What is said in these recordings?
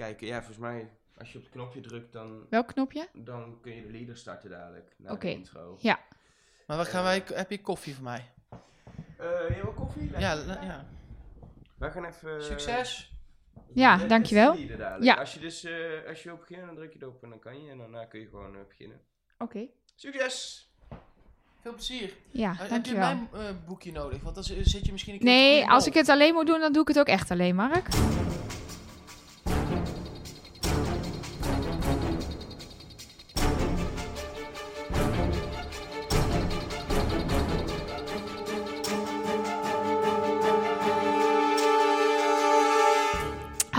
kijken. Ja, volgens mij, als je op het knopje drukt, dan, Welk knopje? dan kun je de leader starten dadelijk. Na Oké. de intro. Ja. Maar wat gaan wij... Heb je koffie voor mij? Eh, je wil koffie? Ja, ja. Wij gaan even... Succes! Ja, dankjewel. de dadelijk. Ja. Als je dus, eh, als je wil beginnen, dan druk je erop en dan kan je. En daarna kun je gewoon eh, beginnen. Oké. Succes! Veel plezier. Ja, Eh, heb je dankjewel. mijn eh, boekje nodig? Want dan zit je misschien een keer Nee, als ik het alleen moet doen, dan doe ik het ook echt alleen, Mark.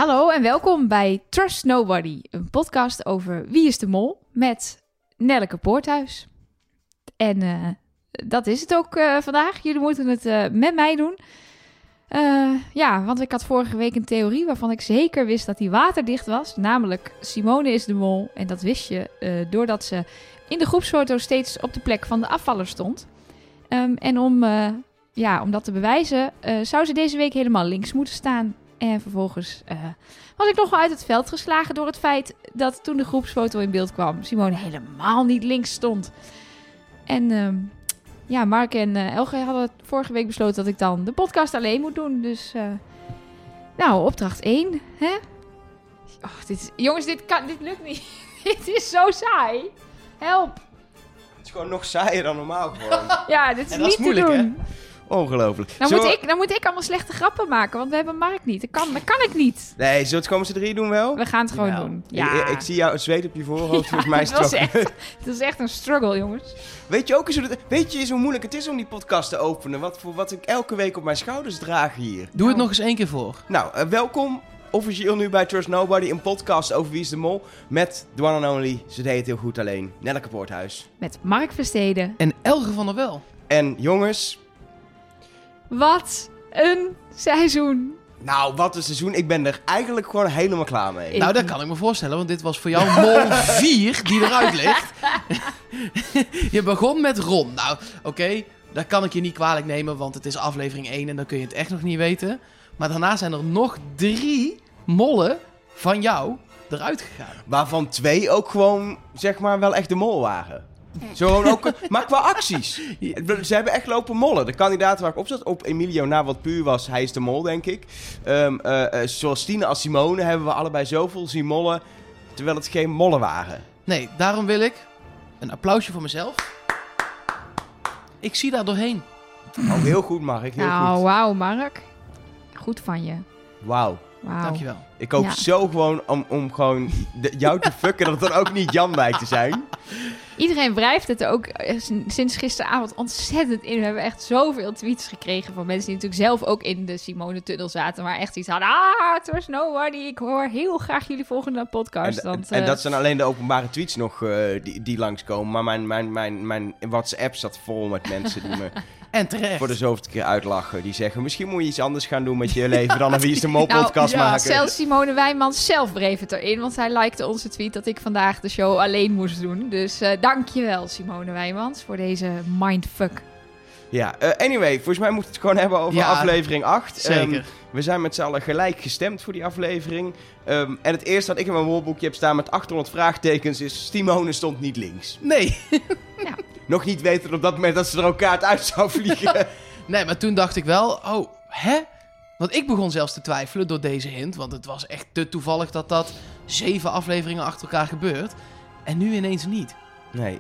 Hallo en welkom bij Trust Nobody, een podcast over Wie is de Mol met Nelleke Poorthuis. En eh, dat is het ook eh, vandaag. Jullie moeten het eh, met mij doen. Ja, want ik had vorige week een theorie waarvan ik zeker wist dat die waterdicht was. Namelijk, Simone is de mol. En dat wist je doordat ze in de groepsfoto steeds op de plek van de afvaller stond. Ehm, en om, ja, om dat te bewijzen, zou ze deze week helemaal links moeten staan. En vervolgens eh, was ik nogal uit het veld geslagen door het feit dat toen de groepsfoto in beeld kwam, Simone helemaal niet links stond. En ehm, ja, Mark en eh, Elge hadden vorige week besloten dat ik dan de podcast alleen moet doen. Dus, eh, nou, opdracht 1, hè? Oh, dit is, jongens, dit, kan, dit lukt niet. dit is zo saai. Help. Het is gewoon nog saaier dan normaal gewoon. Ja, dit is En niet is moeilijk, te hè? Ongelooflijk. Dan Zullen moet, we- ik, dan moet ik allemaal slechte grappen maken, want we hebben Mark niet. Dat kan, dat kan ik niet. Nee, zullen we het gewoon met z'n drie doen wel? We gaan het gewoon doen. Ik- Ja, Ik, ik zie jou zweet op je voorhoofd, volgens mij is het was echt, het is echt een struggle, jongens. Weet je ook eens hoe, dat- weet je eens hoe moeilijk het is om die podcast te openen? Wat, voor, wat ik elke week op mijn schouders draag hier. Doe het nog eens één keer voor. Nou, eh, welkom officieel nu bij Trust Nobody, een podcast over Wie is de Mol. Met the one and only, ze deed het heel goed alleen, Nelleke Poorthuis. Met Mark Versteden. En Elge van der Wel. En jongens, Wat een seizoen. nou wat een seizoen. Ik ben er eigenlijk gewoon helemaal klaar mee. Ik- Nou, dat kan ik me voorstellen, want dit was voor jou mol 4 die eruit ligt. je begon met Ron. Nou, oké, dat kan ik je niet kwalijk nemen, want het is aflevering 1 en dan kun je het echt nog niet weten. Maar daarna zijn er nog drie mollen van jou eruit gegaan. Waarvan twee ook gewoon, zeg maar, wel echt de mol waren. Zo gewoon ook, maar qua acties. Ze hebben echt lopen mollen. De kandidaten waar ik op zat, op Emilio na wat puur was, hij is de mol, denk ik. Ehm, eh, eh, zowel Stine als Simone hebben we allebei zoveel zien mollen, terwijl het geen mollen waren. Nee, daarom wil ik een applausje voor mezelf. Ik zie daar doorheen. Oh, heel goed, Mark. Heel Nou, goed. wauw, Mark. Goed van je. Wauw. Wauw. Dankjewel. Ik hoop Ja. zo gewoon om, om gewoon de- jou te fucken dat er ook niet Jan bij te zijn. Iedereen wrijft het er ook eh, sinds gisteravond ontzettend in. We hebben echt zoveel tweets gekregen van mensen die natuurlijk zelf ook in de Simone-tunnel zaten. Maar echt iets hadden. Ah, het was nobody. Ik hoor heel graag jullie volgende podcast. En, want, en eh, dat zijn alleen de openbare tweets nog eh, die, die langskomen. Maar mijn, mijn, mijn, mijn WhatsApp zat vol met mensen die me En terecht. voor de zoveelste keer uitlachen. Die zeggen, misschien moet je iets anders gaan doen met je leven dan een Wie is de Mol Nou, podcast ja, maken. Zelfs Simone Wijman zelf breef het erin, want hij likte onze tweet dat ik vandaag de show alleen moest doen. Dus eh dankjewel Simone Wijmans voor deze mindfuck. Ja, eh, anyway, volgens mij moeten we het gewoon hebben over Ja, aflevering 8. Zeker. we zijn met z'n allen gelijk gestemd voor die aflevering. Ehm, en het eerste wat ik in mijn woordenboekje heb staan met 800 vraagtekens is... Simone stond niet links. Nee. Nog niet weten op dat moment dat ze er elkaar uit zou vliegen. Nee, maar toen dacht ik wel, oh, hè? Want ik begon zelfs te twijfelen door deze hint. Want het was echt te toevallig dat dat zeven afleveringen achter elkaar gebeurt. En nu ineens niet. nee,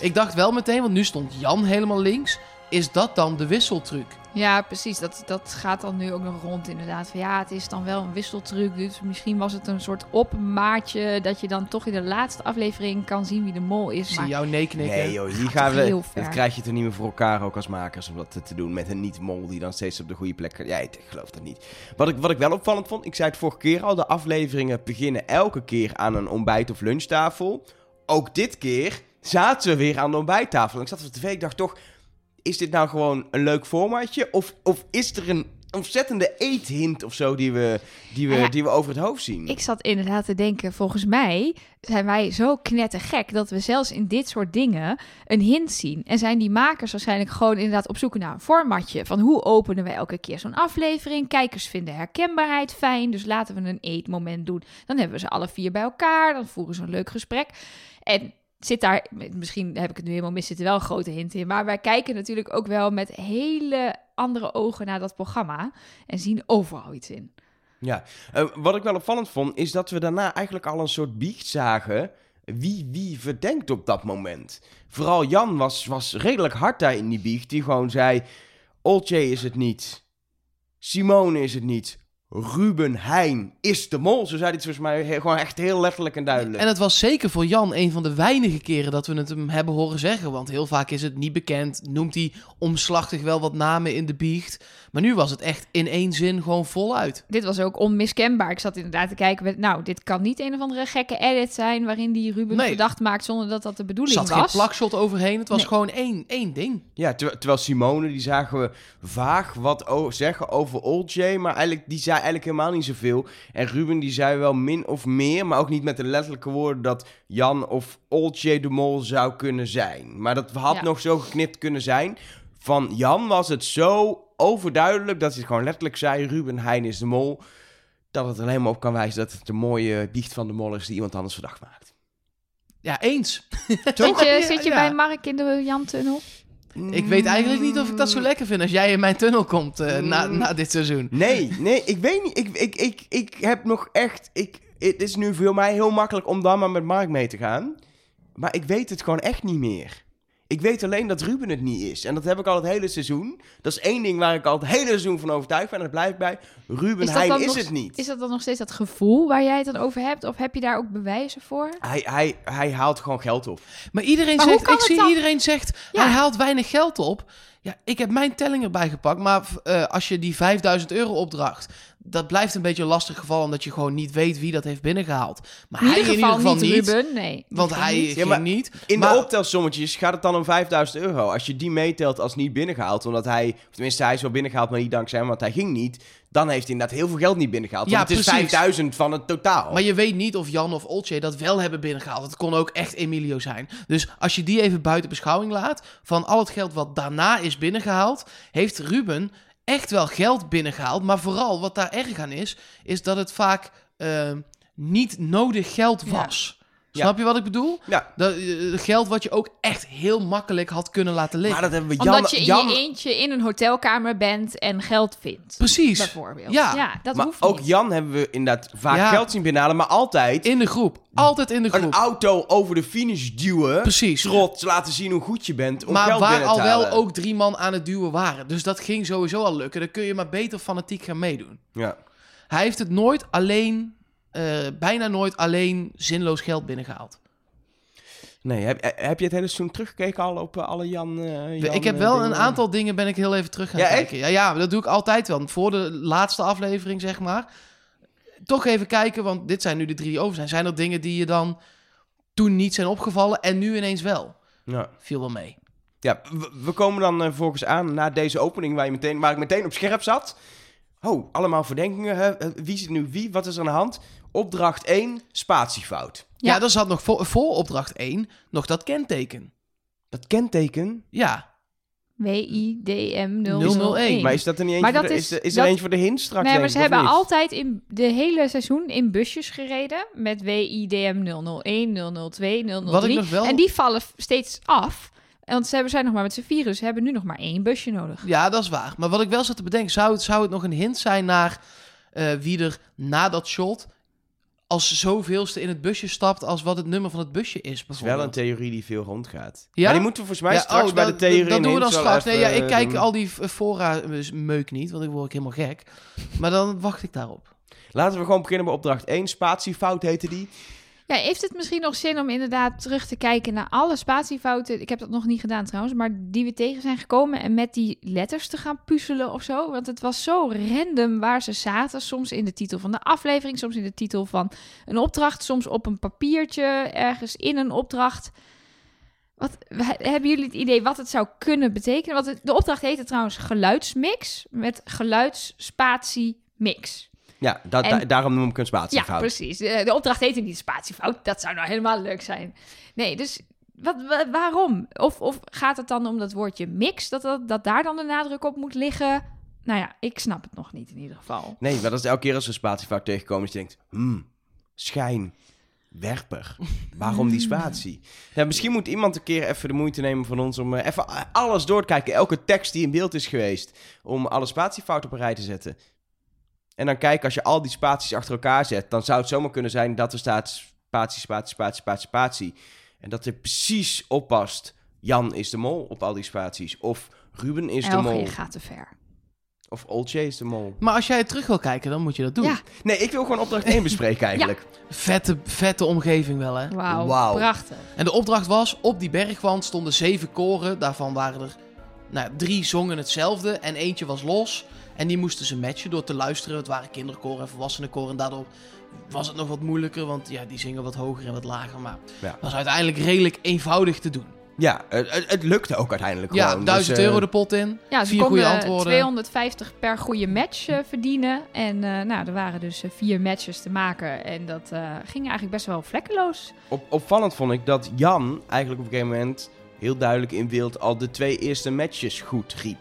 Ik dacht wel meteen, want nu stond Jan helemaal links. Is dat dan de wisseltruc? Ja, precies. Dat, dat gaat dan nu ook nog rond inderdaad. Van, ja, het is dan wel een wisseltruc. Dus misschien was het een soort opmaatje dat je dan toch in de laatste aflevering kan zien wie de mol Ik is. zie Maar jou nee knikken. nee joh, hier gaan we... Dat krijg je toch niet meer voor elkaar ook als makers om dat te- doen. Met een niet-mol die dan steeds op de goede plek... Ja, ik geloof dat niet. Wat ik, wat ik wel opvallend vond, ik zei het vorige keer al... De afleveringen beginnen elke keer aan een ontbijt- of lunchtafel. Ook dit keer zaten we weer aan de ontbijttafel. En ik zat op de tv, ik dacht toch... Is dit nou gewoon een leuk formatje? Of, of is er een ontzettende eethint of zo die we, die we, Ah ja. die we over het hoofd zien. Ik zat inderdaad te denken, volgens mij zijn wij zo knettergek dat we zelfs in dit soort dingen een hint zien. En zijn die makers waarschijnlijk gewoon inderdaad op zoek naar een formatje van hoe openen we elke keer zo'n aflevering. Kijkers vinden herkenbaarheid fijn, dus laten we een eetmoment doen. Dan hebben we ze alle vier bij elkaar, dan voeren ze een leuk gesprek. En zit daar, misschien heb ik het nu helemaal mis, zit er wel een grote hint in. Maar wij kijken natuurlijk ook wel met hele andere ogen naar dat programma en zien overal iets in. Ja, Eh, wat ik wel opvallend vond, is dat we daarna eigenlijk al een soort biecht zagen wie wie verdenkt op dat moment. Vooral Jan was, was redelijk hard daar in die biecht, die gewoon zei, Oltje is het niet, Simone is het niet, Ruben Heijn is de mol. Zo zei hij het volgens mij gewoon echt heel letterlijk en duidelijk. En het was zeker voor Jan een van de weinige keren dat we het hem hebben horen zeggen. Want heel vaak is het niet bekend. Noemt hij omslachtig wel wat namen in de biecht. Maar nu was het echt in één zin gewoon voluit. dit was ook onmiskenbaar. Ik zat inderdaad te kijken met, nou, dit kan niet een of andere gekke edit zijn waarin die Ruben Nee. verdacht maakt zonder dat dat de Er bedoeling zat geen was. plakshot overheen. Het was Nee. gewoon één, één ding. Ja, ter- terwijl Simone, die zagen we vaag wat zeggen over Old J, maar eigenlijk, die zei eigenlijk helemaal niet zoveel. En Ruben, die zei wel min of meer, maar ook niet met de letterlijke woorden dat Jan of Old J de Mol zou kunnen zijn. Maar dat had Ja. nog zo geknipt kunnen zijn. Van Jan was het zo overduidelijk dat hij gewoon letterlijk zei, Ruben Heijn is de Mol, dat het er helemaal op kan wijzen dat het de mooie biecht van de Mol is die iemand anders verdacht maakt. Ja, eens. Zit je, zit je ja. bij Mark in de Jan-tunnel? Ik weet eigenlijk niet of ik dat zo lekker vind als jij in mijn tunnel komt eh, na, na dit seizoen. Nee, nee, ik weet niet. Ik, ik, ik, ik heb nog echt. Ik, het is nu voor mij heel makkelijk om dan maar met Mark mee te gaan. Maar ik weet het gewoon echt niet meer. Ik weet alleen dat Ruben het niet is. En dat heb ik al het hele seizoen. Dat is één ding waar ik al het hele seizoen van overtuigd ben. En daar blijf ik bij. Ruben Heijn is nog, het niet. Is dat dan nog steeds dat gevoel waar jij het dan over hebt? Of heb je daar ook bewijzen voor? Hij, hij, hij haalt gewoon geld op. Maar iedereen Maar zegt, ik zie dan? iedereen zegt, Ja. hij haalt weinig geld op. Ja, ik heb mijn telling erbij gepakt, maar eh, als je die 5000 euro opdracht, dat blijft een beetje een lastig geval, omdat je gewoon niet weet wie dat heeft binnengehaald. Maar In hij in ieder geval niet niet, Ruben, nee. want hij niet. Ja, maar niet. In Maar- de optelsommetjes gaat het dan om 5000 euro. Als je die meetelt als niet binnengehaald, omdat hij, of tenminste hij is wel binnengehaald, maar niet dankzij hem, want hij ging niet. Dan heeft hij inderdaad heel veel geld niet binnengehaald. Ja, Want het is precies. 5000 van het totaal. Maar je weet niet of Jan of Oltje dat wel hebben binnengehaald. Het kon ook echt Emilio zijn. Dus als je die even buiten beschouwing laat, van al het geld wat daarna is binnengehaald, heeft Ruben echt wel geld binnengehaald. Maar vooral wat daar erg aan is, is dat het vaak eh, niet nodig geld was. Ja. Snap je wat ik bedoel? Ja, Dat, eh, geld wat je ook echt heel makkelijk had kunnen laten liggen. maar dat hebben we Jan... Omdat je in je eentje in een hotelkamer bent en geld vindt. Precies. Bijvoorbeeld. Ja. dat maar hoeft ook niet. Jan hebben we inderdaad vaak Ja. geld zien binnenhalen, maar altijd In de groep. Altijd in de een groep. auto over de finish duwen. Precies. Trots laten zien hoe goed je bent om maar geld waar binnen al wel ook drie man aan het duwen waren. Dus dat ging sowieso al lukken. Dan kun je maar beter fanatiek gaan meedoen. Ja. Hij heeft het nooit alleen, eh, bijna nooit alleen zinloos geld binnengehaald. Nee, heb, eh, heb je het hele seizoen teruggekeken al op eh, alle Jan... Jan ik heb wel een aantal dingen ben ik heel even terug gaan Ja, kijken. Ja, ja, dat doe ik altijd wel. Voor de laatste aflevering, zeg maar. Toch even kijken, want dit zijn nu de drie die over zijn. Zijn er dingen die je dan toen niet zijn opgevallen en nu ineens wel? Ja. Viel wel mee. Ja, we, we komen dan volgens aan na deze opening waar, je meteen, waar ik meteen op scherp zat. Oh, allemaal verdenkingen. Hè? Wie zit nu wie? Wat is er aan de hand? Opdracht 1, spatiefout. Ja, Ja. er zat nog voor, voor opdracht 1 nog dat kenteken. Dat kenteken. Ja, WIDM 001. 001. Maar is dat er niet eentje voor dat de, is- is, er- is er dat- eentje voor de hint straks? Nee, maar ze hebben niet? altijd in de hele seizoen in busjes gereden. Met WIDM 001, 002, 003. Wat ik nog wel- En die vallen steeds af. Want ze hebben, zijn nog maar met z'n vieren. Dus ze hebben nu nog maar één busje nodig. Ja, dat is waar. Maar wat ik wel zat te bedenken, zou het, zou het nog een hint zijn naar eh, wie er na dat shot als zoveelste in het busje stapt als wat het nummer van het busje is, Het is wel een theorie die veel rondgaat. Ja? Maar die moeten we volgens mij Ja, straks oh, bij de theorie Dat, dat doen we dan straks. Nee, ja, ik kijk eh, al die f- fora eh, meuk niet, want ik word ik helemaal gek. Maar dan wacht ik daarop. Laten we gewoon beginnen bij opdracht 1. Spatiefout heette die. Ja, heeft het misschien nog zin om inderdaad terug te kijken naar alle spatiefouten? Ik heb dat nog niet gedaan trouwens, maar die we tegen zijn gekomen. En met die letters te gaan puzzelen of zo. Want het was zo random waar ze zaten. Soms in de titel van de aflevering, soms in de titel van een opdracht. Soms op een papiertje, ergens in een opdracht. Wat, hebben jullie het idee wat het zou kunnen betekenen? Want de opdracht heette trouwens geluidsmix met geluidsspatie-mix. Ja, da- En- da- daarom noem ik een Ja, spatiefout. precies. De, de opdracht heette niet spatiefout. Dat zou nou helemaal leuk zijn. Nee, dus wat, wa- waarom? Of, of gaat het dan om dat woordje mix, dat, dat, dat daar dan de nadruk op moet liggen? Nou ja, ik snap het nog niet in ieder geval. Nee, maar dat is elke keer als we een spatiefout tegenkomen, dat je denkt, hmm, schijn, werper. Waarom die spatie? Ja, misschien moet iemand een keer even de moeite nemen van ons om eh, even alles door te kijken. Elke tekst die in beeld is geweest, om alle spatiefouten op een rij te zetten. En dan kijken, als je al die spaties achter elkaar zet, dan zou het zomaar kunnen zijn dat er staat spatie, spatie, spatie, spatie, spatie. En dat er precies oppast, Jan is de mol op al die spaties. Of Ruben is de mol. je gaat te ver. Of Oltje is de mol. Maar als jij het terug wil kijken, dan moet je dat doen. Ja. Nee, ik wil gewoon opdracht 1 bespreken eigenlijk. Vette, vette omgeving wel, hè? Wauw, Wauw. prachtig. En de opdracht was, op die bergwand stonden zeven koren. Daarvan waren er nou, drie zongen hetzelfde en eentje was los. En die moesten ze matchen door te luisteren. Het waren kinderkoren en volwassenenkoren. En daardoor was het nog wat moeilijker, want ja, die zingen wat hoger en wat lager. Maar Ja. het was uiteindelijk redelijk eenvoudig te doen. Ja, het, het, het lukte ook uiteindelijk Ja, gewoon. 1000 Dus, eh, euro de pot in. Ja, ze vier goede konden antwoorden. 250 per goede match eh, verdienen. En eh, nou, er waren dus vier matches te maken. En dat eh, ging eigenlijk best wel vlekkeloos. Op, opvallend vond ik dat Jan eigenlijk op een gegeven moment heel duidelijk in beeld al de twee eerste matches goed riep.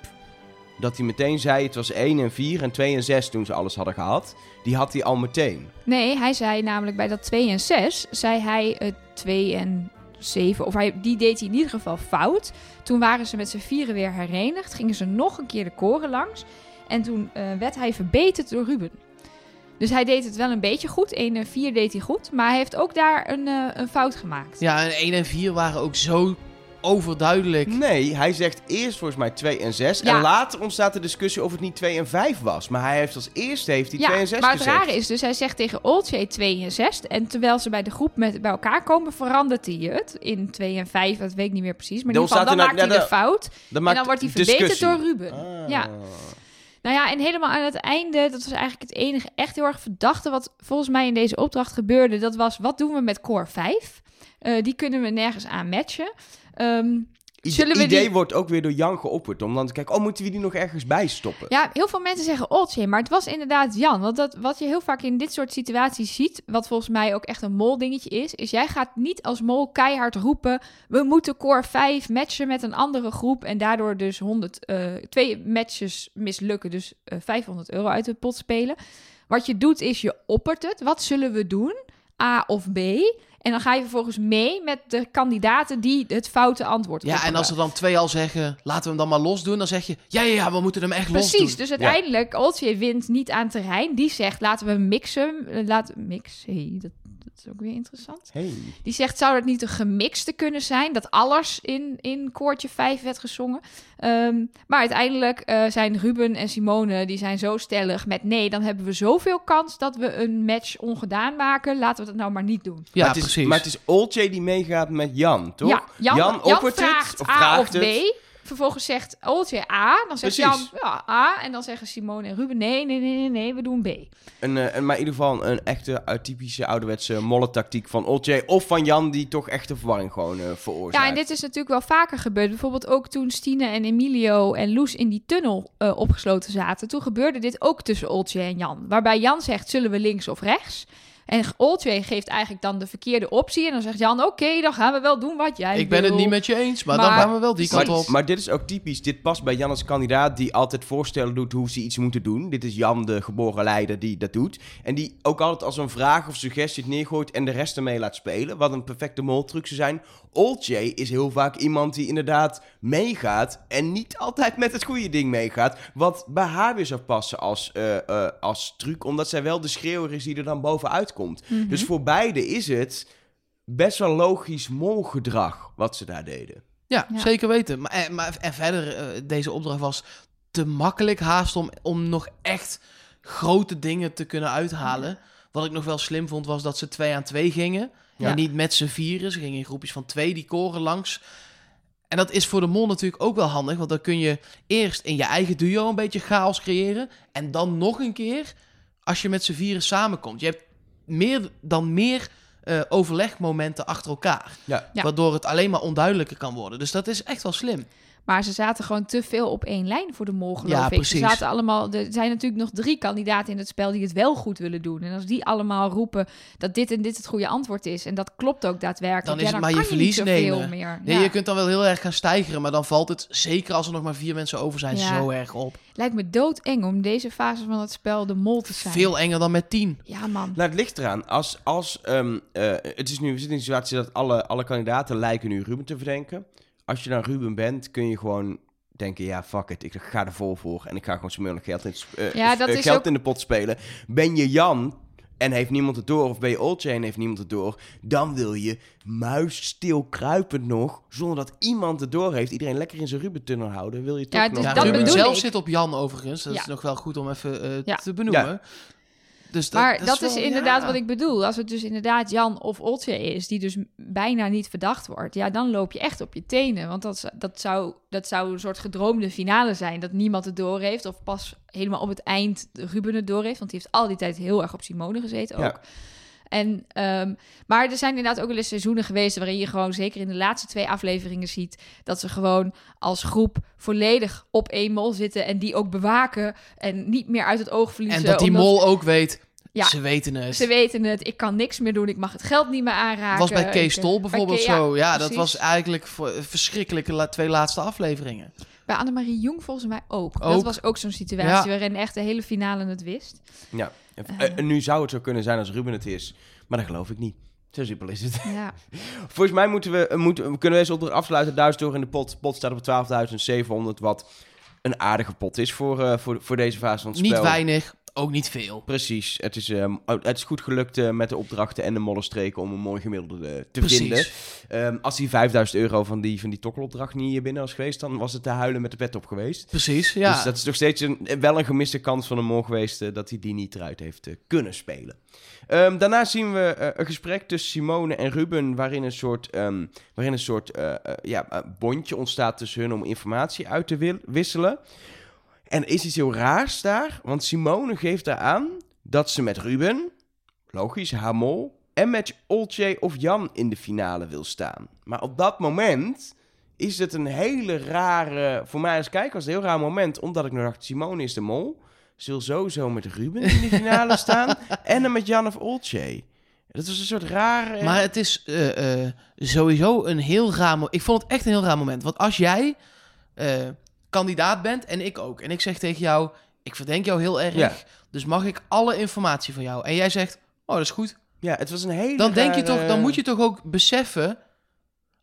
Dat hij meteen zei, het was 1 en 4 en 2 en 6 toen ze alles hadden gehad. Die had hij al meteen. Nee, hij zei namelijk bij dat 2 en 6, zei hij het 2 en 7, of hij, die deed hij in ieder geval fout. Toen waren ze met z'n vieren weer herenigd, gingen ze nog een keer de koren langs. En toen eh, werd hij verbeterd door Ruben. Dus hij deed het wel een beetje goed. 1 en 4 deed hij goed, maar hij heeft ook daar een, eh, een fout gemaakt. Ja, en 1 en 4 waren ook zo overduidelijk. Nee, hij zegt eerst volgens mij 2 en 6. Ja. En later ontstaat de discussie of het niet 2 en 5 was. Maar hij heeft als eerste heeft hij 2 en 6 maar het gezegd. rare is dus, hij zegt tegen Olcay 2 en 6. En terwijl ze bij de groep met, bij elkaar komen, verandert hij het in 2 en 5. Dat weet ik niet meer precies. Maar in Dan ieder geval, dan maakt er hij nou- de fout. Dan En dan wordt hij verbeterd discussie. door Ruben. Ah. Ja. Nou ja, en helemaal aan het einde, dat was eigenlijk het enige echt heel erg verdachte wat volgens mij in deze opdracht gebeurde. Dat was, wat doen we met core 5? Eh, die kunnen we nergens aan matchen. Ehm, Het Zullen we idee die- wordt ook weer door Jan geopperd. Om dan te kijken, oh, moeten we die nog ergens bij stoppen? ja, heel veel mensen zeggen Oltje, maar het was inderdaad Jan. Want dat, wat je heel vaak in dit soort situaties ziet, wat volgens mij ook echt een mol dingetje is, is jij gaat niet als mol keihard roepen, we moeten core 5 matchen met een andere groep en daardoor dus 100, eh, twee matches mislukken, dus eh, 500 euro uit de pot spelen. Wat je doet is je oppert het. Wat zullen we doen? A of B? En dan ga je vervolgens mee met de kandidaten die het foute antwoord Ja, en als er dan twee al zeggen, laten we hem dan maar los doen, dan zeg je, ja, ja, ja, we moeten hem echt los Precies, doen. dus uiteindelijk, Oltje wint niet aan terrein. Die zegt, laten we mixen. Laten, mix, hey, dat, dat is ook weer interessant. Hey. Die zegt, zou dat niet een gemixte kunnen zijn? Dat alles in, in koortje 5 werd gezongen. Ehm, maar uiteindelijk eh, zijn Ruben en Simone, die zijn zo stellig met... nee, dan hebben we zoveel kans dat we een match ongedaan maken. Laten we dat nou maar niet doen. Ja, maar het is, precies. Maar het is Olcay die meegaat met Jan, toch? Ja, Jan, Jan, vraagt het, of A vraagt of B. het. Vervolgens zegt Oltje A. Dan zegt Precies. Jan ja, A. En dan zeggen Simone en Ruben nee, nee, nee, nee, nee, we doen B. Een, eh, maar in ieder geval een echte uh, typische ouderwetse molle-tactiek van Olcay of van Jan... die toch echt de verwarring gewoon eh, veroorzaakt. Ja, en dit is natuurlijk wel vaker gebeurd. Bijvoorbeeld ook toen Stine en Emilio en Loes in die tunnel eh, opgesloten zaten. Toen gebeurde dit ook tussen Oltje en Jan. Waarbij Jan zegt, zullen we links of rechts? En Oltje geeft eigenlijk dan de verkeerde optie. En dan zegt Jan, oké, dan gaan we wel doen wat jij Ik ben het niet met je eens, maar, dan gaan we wel die kant op. Maar dit is ook typisch. Dit past bij Jan als kandidaat die altijd voorstellen doet hoe ze iets moeten doen. Dit is Jan, de geboren leider, die dat doet. En die ook altijd als een vraag of suggestie het neergooit en de rest ermee laat spelen. Wat een perfecte moltruc zou zijn. Olcay is heel vaak iemand die inderdaad meegaat en niet altijd met het goede ding meegaat. Wat bij haar weer zou passen als, eh, eh, als truc, omdat zij wel de schreeuwer is die er dan bovenuit komt. Mhm. Dus voor beide is het best wel logisch molgedrag wat ze daar deden. Ja, Ja. zeker weten. Maar, en, maar, en verder, eh, deze opdracht was te makkelijk haast om, om nog echt grote dingen te kunnen uithalen. Wat ik nog wel slim vond, was dat ze twee aan twee gingen. Ja. En niet met z'n vieren. Ze gingen in groepjes van twee die koren langs. En dat is voor de mol natuurlijk ook wel handig. Want dan kun je eerst in je eigen duo een beetje chaos creëren. En dan nog een keer als je met z'n vieren samenkomt. Je hebt meer dan meer eh, overlegmomenten achter elkaar. Ja. Ja. Waardoor het alleen maar onduidelijker kan worden. Dus dat is echt wel slim. Maar ze zaten gewoon te veel op één lijn voor de mol, geloof Ja, ik. precies. Ze zaten allemaal, er zijn natuurlijk nog drie kandidaten in het spel die het wel goed willen doen. En als die allemaal roepen dat dit en dit het goede antwoord is, en dat klopt ook daadwerkelijk, Dan is ja, het maar je verlies nemen. meer. Ja. Je kunt dan wel heel erg gaan stijgeren, maar dan valt het, zeker als er nog maar vier mensen over zijn, Ja. zo erg op. Lijkt me doodeng om deze fase van het spel de mol te zijn. Veel enger dan met tien. Ja, man. Nou, het ligt eraan. Als, als, ehm, eh, het is nu, we zitten in een situatie dat alle, alle kandidaten lijken nu Ruben te verdenken. Als je dan Ruben bent, kun je gewoon denken, ja, fuck it, ik ga er vol voor. En ik ga gewoon smerig geld, in, Ja, dat is geld ook- in de pot spelen. Ben je Jan en heeft niemand het door, of ben je Oldchain en heeft niemand het door, dan wil je muisstil kruipend nog, zonder dat iemand het door heeft, iedereen lekker in zijn Ruben-tunnel houden, wil je toch Ja, nog... dus Ja, dat Ruben bedoel zelf ik. zit op Jan overigens. Dat Ja. is nog wel goed om even eh, Ja. te benoemen. Dus maar dat, is, wel- inderdaad ja. wat ik bedoel. Als het dus inderdaad Jan of Otje is, die dus bijna niet verdacht wordt, ja, dan loop je echt op je tenen. Want dat, dat, zou, dat zou een soort gedroomde finale zijn, dat niemand het door heeft. Of pas helemaal op het eind Ruben het door heeft, want die heeft al die tijd heel erg op Simone gezeten ook. Ja. En, ehm, maar er zijn inderdaad ook wel eens seizoenen geweest waarin je gewoon, zeker in de laatste twee afleveringen, ziet dat ze gewoon als groep volledig op één mol zitten en die ook bewaken en niet meer uit het oog verliezen. En dat die omdat- mol ook weet, Ja. ze weten het. ze weten het, ik kan niks meer doen, ik mag het geld niet meer aanraken. was bij Kees eh, bijvoorbeeld bij Ke- zo. Ja, dat was eigenlijk voor, verschrikkelijke la- twee laatste afleveringen. Bij Annemarie Jong volgens mij ook. Dat was ook zo'n situatie Ja. waarin echt de hele finale het wist. Ja. En, Eh. en nu zou het zo kunnen zijn als Ruben het is, maar dat geloof ik niet. Zo simpel is het. Ja. Volgens mij moeten we, eh, moeten, we kunnen we deze opdracht afsluiten. 1000 euro in de pot. Pot staat op 12.700, wat een aardige pot is voor, eh, voor, voor deze fase van het spel. Niet weinig, ook niet veel. Precies. Het is, ehm, het is goed gelukt eh, met de opdrachten en de mollenstreken om een mooi gemiddelde eh, te Precies. vinden. Ehm, als die 5000 euro van die, van die tokkelopdracht niet binnen was geweest, dan was het te huilen met de pet op geweest. Precies, ja. Dus dat is nog steeds een, wel een gemiste kans van een mol geweest eh, dat hij die niet eruit heeft eh, kunnen spelen. Ehm, daarna zien we eh, een gesprek tussen Simone en Ruben, waarin een soort, waarin een soort eh, eh, ja, eh, bondje ontstaat tussen hun om informatie uit te wisselen. En is iets heel raars daar, want Simone geeft daar aan dat ze met Ruben, logisch, haar mol, en met Olcay of Jan in de finale wil staan. Maar op dat moment is het een hele rare, voor mij als kijker was het een heel raar moment, omdat ik nog dacht, Simone is de mol. Ze wil sowieso met Ruben in de finale staan en dan met Jan of Olcay. Dat was een soort rare... Maar het is eh, eh, sowieso een heel raar moment. Ik vond het echt een heel raar moment. Want als jij eh, kandidaat bent en ik ook. En ik zeg tegen jou, ik verdenk jou heel erg. Ja. Dus mag ik alle informatie van jou? En jij zegt, oh dat is goed. ja, het was een hele Dan denk je toch, dan moet je toch ook beseffen.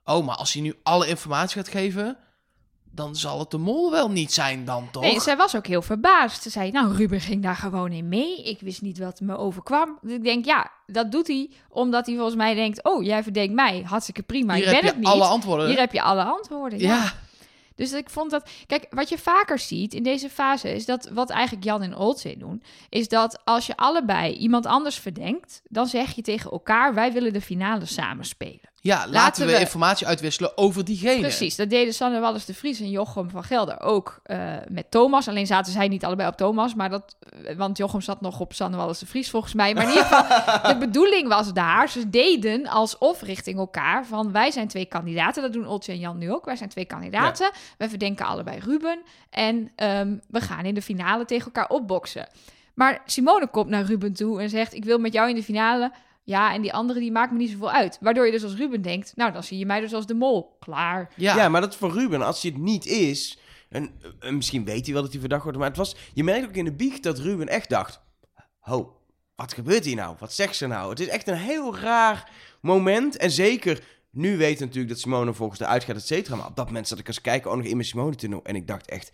Oh, maar als hij nu alle informatie gaat geven, dan zal het de mol wel niet zijn dan toch? Nee, zij was ook heel verbaasd. Ze zei, nou, Ruben ging daar gewoon in mee. Ik wist niet wat me overkwam. Dus ik denk, ja, dat doet hij omdat hij volgens mij denkt... oh, jij verdenkt mij, hartstikke prima, Hier ik ben heb je het niet. alle antwoorden. Hier heb je alle antwoorden, ja. ja. Dus ik vond dat... Kijk, wat je vaker ziet in deze fase is dat... wat eigenlijk Jan en Oldzee doen... is dat als je allebei iemand anders verdenkt... dan zeg je tegen elkaar, wij willen de finale samen spelen. Ja, laten, Laten we, we- informatie uitwisselen over diegene. Precies, dat deden Sanne Wallis de Vries en Jochem van Gelder ook eh, met Thomas. Alleen zaten zij niet allebei op Thomas, maar dat, eh, want Jochem zat nog op Sanne Wallis de Vries volgens mij. Maar in ieder geval, de bedoeling was daar, ze deden alsof richting elkaar van wij zijn twee kandidaten. Dat doen Oltje en Jan nu ook. Wij zijn twee kandidaten. Wij verdenken allebei Ruben en ehm, we gaan in de finale tegen elkaar opboksen. Maar Simone komt naar Ruben toe en zegt: Ik wil met jou in de finale. Ja, en die andere die maakt me niet zoveel uit. Waardoor je dus als Ruben denkt: Nou, dan zie je mij dus als de mol. Klaar. Ja. Ja. maar dat voor Ruben, als hij het niet is... En, eh, misschien weet hij wel dat hij verdacht wordt, maar het was... Je merkt ook in de biecht dat Ruben echt dacht... Ho, wat gebeurt hier nou? Wat zegt ze nou? Het is echt een heel raar moment. En zeker, nu weet natuurlijk dat Simone volgens de uitgaat, et cetera. Maar op dat moment zat ik als kijker ook nog in mijn Simone-tunnel. En ik dacht echt...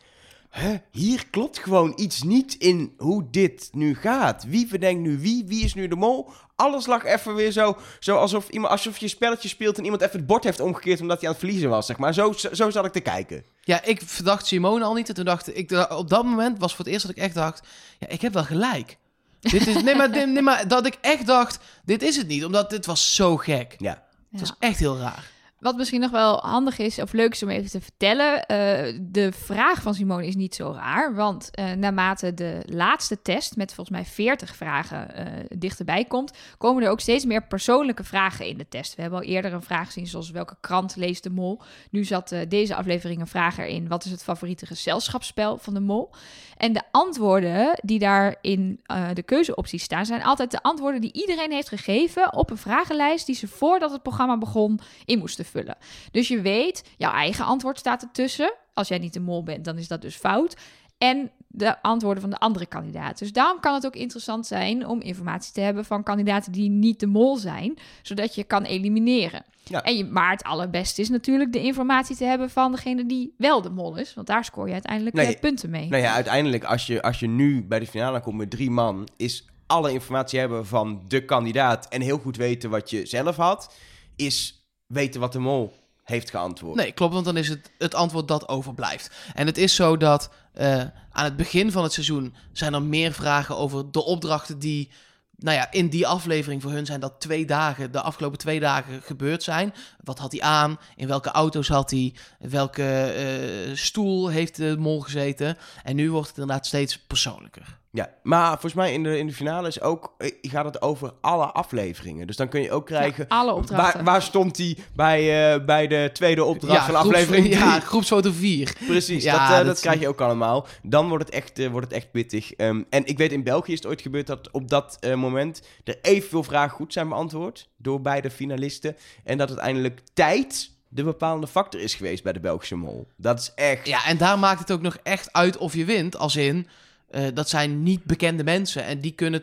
Hè, hier klopt gewoon iets niet in hoe dit nu gaat. Wie verdenkt nu wie? Wie is nu de mol? Alles lag even weer zo, zo alsof, iemand, alsof je een spelletje speelt en iemand even het bord heeft omgekeerd omdat hij aan het verliezen was, zeg maar. Zo, zo, zo zat ik te kijken. Ja, ik verdacht Simone al niet. En toen dacht ik, dacht- op dat moment was voor het eerst dat ik echt dacht, ja, ik heb wel gelijk. dit is, nee, maar, dit- nee, maar dat ik echt dacht, dit is het niet. Omdat dit was zo gek. Ja. Het was echt heel raar. Wat misschien nog wel handig is, of leuk is om even te vertellen. eh, de vraag van Simone is niet zo raar. Want eh, naarmate de laatste test, met volgens mij 40 vragen, eh, dichterbij komt, komen er ook steeds meer persoonlijke vragen in de test. We hebben al eerder een vraag gezien, zoals welke krant leest de mol. Nu zat deze aflevering een vraag erin: wat is het favoriete gezelschapsspel van de mol? En de antwoorden die daar in de keuzeopties staan, zijn altijd de antwoorden die iedereen heeft gegeven op een vragenlijst die ze voordat het programma begon in moesten vullen. Dus je weet, jouw eigen antwoord staat ertussen. Als jij niet de mol bent, dan is dat dus fout. En de antwoorden van de andere kandidaten. Dus daarom kan het ook interessant zijn om informatie te hebben van kandidaten die niet de mol zijn, zodat je kan elimineren. Ja. En je, maar het allerbeste is natuurlijk de informatie te hebben van degene die wel de mol is, want daar scoor je uiteindelijk Nee, eh, punten mee. Nou ja, uiteindelijk, als je, als je nu bij de finale komt met drie man, is alle informatie hebben van de kandidaat en heel goed weten wat je zelf had, is weten wat de mol heeft geantwoord. Nee, klopt, want dan is het het antwoord dat overblijft. En het is zo dat eh, aan het begin van het seizoen zijn er meer vragen over de opdrachten die, nou ja, in die aflevering voor hun zijn dat twee dagen, de afgelopen twee dagen gebeurd zijn. Wat had hij aan? In welke auto's had hij? Welke eh, stoel heeft de mol gezeten? En nu wordt het inderdaad steeds persoonlijker. Ja, maar volgens mij in de, in de finale is ook, eh, gaat het over alle afleveringen. Dus dan kun je ook krijgen, Ja, alle opdrachten. waar, waar stond hij bij, eh, bij de tweede opdracht van groeps- aflevering 3? ja, groepsfoto 4. Precies, Ja, dat, eh, dat dat krijg je ook allemaal. Dan wordt het echt, wordt het echt pittig. Ehm, en ik weet, in België is het ooit gebeurd dat op dat moment er evenveel vragen goed zijn beantwoord door beide finalisten. En dat uiteindelijk tijd de bepalende factor is geweest bij de Belgische mol. Dat is echt... Ja, en daar maakt het ook nog echt uit of je wint. Als in, eh, dat zijn niet bekende mensen. En die kunnen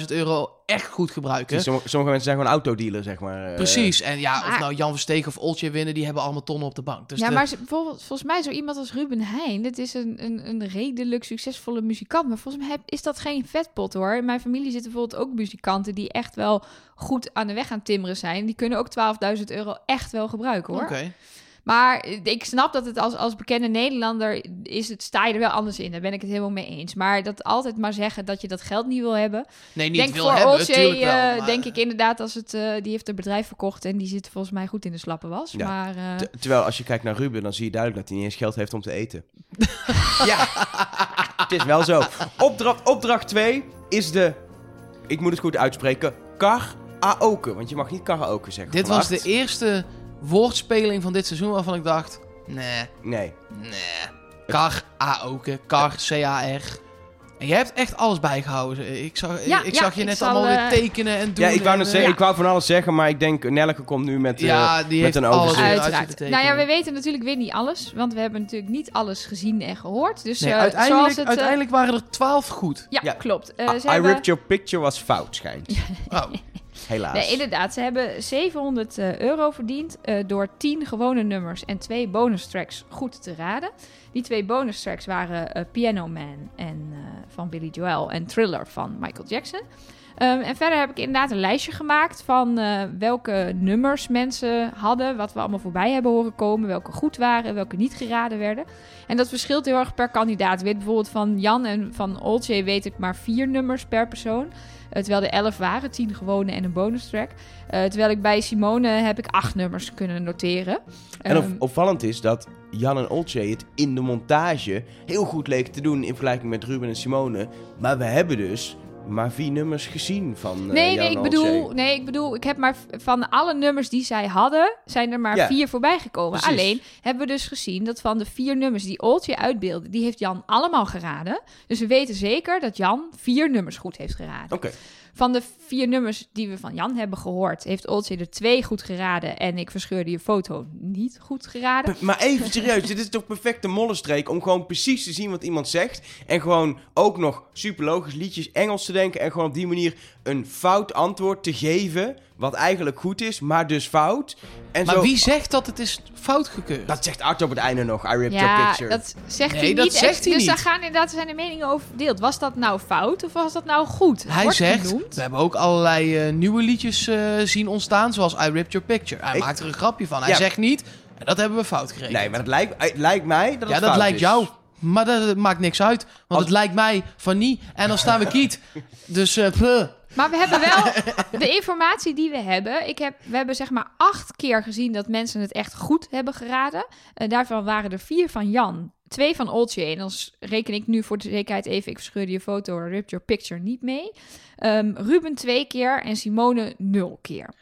12.000 euro echt goed gebruiken. Sommige, sommige mensen zijn gewoon autodealer, zeg maar. eh. Precies. En ja, of nou Jan Verstegen of Oltje winnen, die hebben allemaal tonnen op de bank. Dus ja, de- maar ze- bijvoorbeeld, volgens mij zo iemand als Ruben Heijn, dit is een, een, een redelijk succesvolle muzikant. Maar volgens mij heb- is dat geen vetpot hoor. In mijn familie zitten bijvoorbeeld ook muzikanten die echt wel goed aan de weg aan timmeren zijn. Die kunnen ook 12.000 euro echt wel gebruiken hoor. Oké. Maar ik snap dat het als, als bekende Nederlander is het, sta je er wel anders in. Daar ben ik het helemaal mee eens. Maar dat altijd maar zeggen dat je dat geld niet wil hebben. Nee, niet denk wil voor hebben, Olsje, tuurlijk wel. eh, maar- denk ik inderdaad als het, eh, die heeft het bedrijf verkocht en die zit volgens mij goed in de slappe was. Ja. Maar eh, Te- terwijl als je kijkt naar Ruben, dan zie je duidelijk dat hij niet eens geld heeft om te eten. ja, het is wel zo. Opdracht, opdracht 2 is de, ik moet het goed uitspreken, karaoke. Want je mag niet karaoke zeggen. Dit was de eerste woordspeling van dit seizoen waarvan ik dacht... Nee, Nee. nee. Kar, A-oke, kar, C-A-R. En jij hebt echt alles bijgehouden. Ik zag, Ja, ik ja, zag je ik net zal, allemaal eh, weer tekenen en doen. Ja, ik wou, en, net eh, zeggen, ja. ik wou van alles zeggen, maar ik denk, Nelke komt nu met, eh, ja, die met heeft een alles overzicht. uit Uiteraard. Nou ja, we weten natuurlijk weer niet alles, want we hebben natuurlijk niet alles gezien en gehoord. Dus Nee, eh, uiteindelijk, zoals het, eh, uiteindelijk waren er twaalf goed. ja, Ja. klopt. Eh, I hebben, ripped your picture was fout, schijnt. Oh. Helaas. inderdaad, ze hebben 700 eh, euro verdiend eh, door 10 gewone nummers en twee bonus tracks goed te raden. Die twee bonus tracks waren eh, Piano Man en, van Billy Joel en Thriller van Michael Jackson. Ehm, en verder heb ik inderdaad een lijstje gemaakt van welke nummers mensen hadden, wat we allemaal voorbij hebben horen komen, welke goed waren, welke niet geraden werden. En dat verschilt heel erg per kandidaat. Weet bijvoorbeeld van Jan en van Olcay weet ik maar vier nummers per persoon. Eh, terwijl er elf waren, tien gewone en een bonus track. Eh, terwijl ik bij Simone heb ik acht nummers kunnen noteren. En op- Ehm, opvallend is dat Jan en Olcay het in de montage heel goed leken te doen in vergelijking met Ruben en Simone. Maar we hebben dus maar vier nummers gezien van eh, Nee, nee, ik bedoel, nee, ik bedoel, ik heb maar van alle nummers die zij hadden, zijn er maar Ja, vier voorbij gekomen. precies. Alleen hebben we dus gezien dat van de vier nummers die Oltje uitbeelde, die heeft Jan allemaal geraden. Dus we weten zeker dat Jan vier nummers goed heeft geraden. Oké, Van de vier nummers die we van Jan hebben gehoord, heeft Oltje er twee goed geraden en ik verscheurde je foto niet goed geraden. Maar even serieus, dit is toch perfecte mollenstreek om gewoon precies te zien wat iemand zegt. En gewoon ook nog super logisch liedjes Engels te denken. En gewoon op die manier een fout antwoord te geven. Wat eigenlijk goed is, maar dus fout. En Maar zo, wie zegt dat het is fout gekeurd? Dat zegt Art op het einde nog. I ripped your Ja, picture. dat zegt Nee, hij dat niet. zegt echt. hij dus niet. daar gaan inderdaad zijn de meningen over verdeeld. Was dat nou fout of was dat nou goed? Hij wordt zegt, genoemd. we hebben ook allerlei eh, nieuwe liedjes eh, zien ontstaan, zoals I Ripped Your Picture. Hij Ik- maakt er een grapje van. Hij Ja. zegt niet, en dat hebben we fout gerekend. Nee, maar het lijkt, het lijkt mij dat het ja, dat fout lijkt is. jou. Maar dat maakt niks uit. Want Als- het lijkt mij van niet. En dan staan we kiet. Dus eh, puh. Maar we hebben wel de informatie die we hebben. Ik heb, we hebben zeg maar acht keer gezien dat mensen het echt goed hebben geraden. Eh, daarvan waren er vier van Jan, twee van Oltje. En dan s- reken ik nu voor de zekerheid even, ik verscheurde je foto, ripped your picture niet mee. Ehm, Ruben twee keer en Simone nul keer.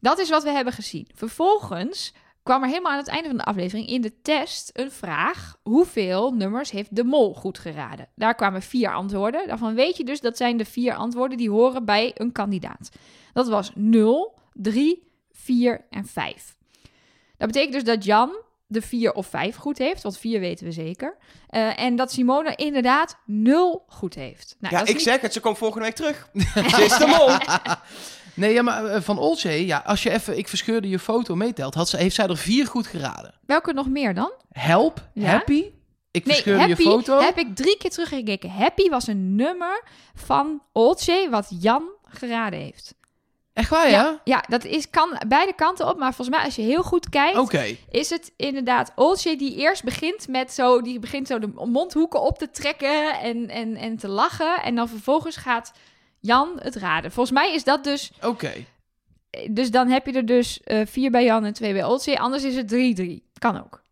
Dat is wat we hebben gezien. Vervolgens kwam er helemaal aan het einde van de aflevering in de test een vraag. Hoeveel nummers heeft de mol goed geraden? Daar kwamen vier antwoorden. Daarvan weet je dus dat zijn de vier antwoorden die horen bij een kandidaat. Dat was 0, 3, 4 en 5. Dat betekent dus dat Jan de 4 of 5 goed heeft, want 4 weten we zeker. Eh, en dat Simone inderdaad 0 goed heeft. Nou, Ja, ik niet- zeg het, ze komt volgende week terug. ze is de mol. Nee, ja, maar eh, van Olcay, ja, als je even, ik verscheurde je foto meetelt, had ze, heeft zij er vier goed geraden. Welke nog meer dan? Help, Ja? happy, ik Nee, verscheurde Happy je foto. heb ik drie keer teruggekeken. Happy was een nummer van Olcay wat Jan geraden heeft. Echt waar, ja? Ja, dat is, kan beide kanten op. Maar volgens mij, als je heel goed kijkt, is het inderdaad Olcay die eerst begint met zo... Die begint zo de mondhoeken op te trekken en, en, en te lachen. En dan vervolgens gaat Jan het raden. Volgens mij is dat dus... Oké. Dus dan heb je er dus eh, vier bij Jan en twee bij Olcay. Anders is het 3-3. Kan ook.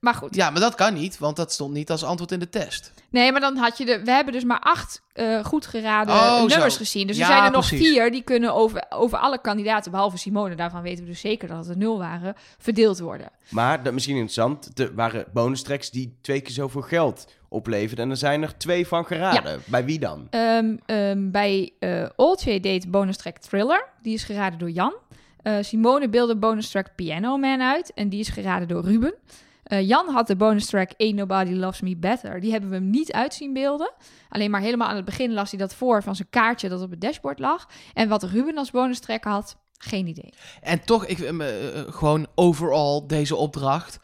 Maar goed. Ja, maar dat kan niet, want dat stond niet als antwoord in de test. Nee, maar dan had je de. We hebben dus maar acht eh, goed geraden Oh, nummers zo. gezien. Dus Ja, er zijn er nog precies. vier die kunnen over, over alle kandidaten, behalve Simone, daarvan weten we dus zeker dat het er nul waren, verdeeld worden. Maar dat misschien interessant, er waren bonus tracks die twee keer zoveel geld opleverden. En er zijn er twee van geraden. Bij wie dan? Ehm, ehm, bij eh Olcay deed bonus track Thriller. Die is geraden door Jan. Eh, Simone beelde bonus track Piano Man uit. En die is geraden door Ruben. Eh, Jan had de bonus track Ain't Nobody Loves Me Better. Die hebben we hem niet uit zien beelden. Alleen maar helemaal aan het begin las hij dat voor van zijn kaartje dat op het dashboard lag. En wat Ruben als bonus track had, geen idee. En toch, ik, eh, gewoon overal, deze opdracht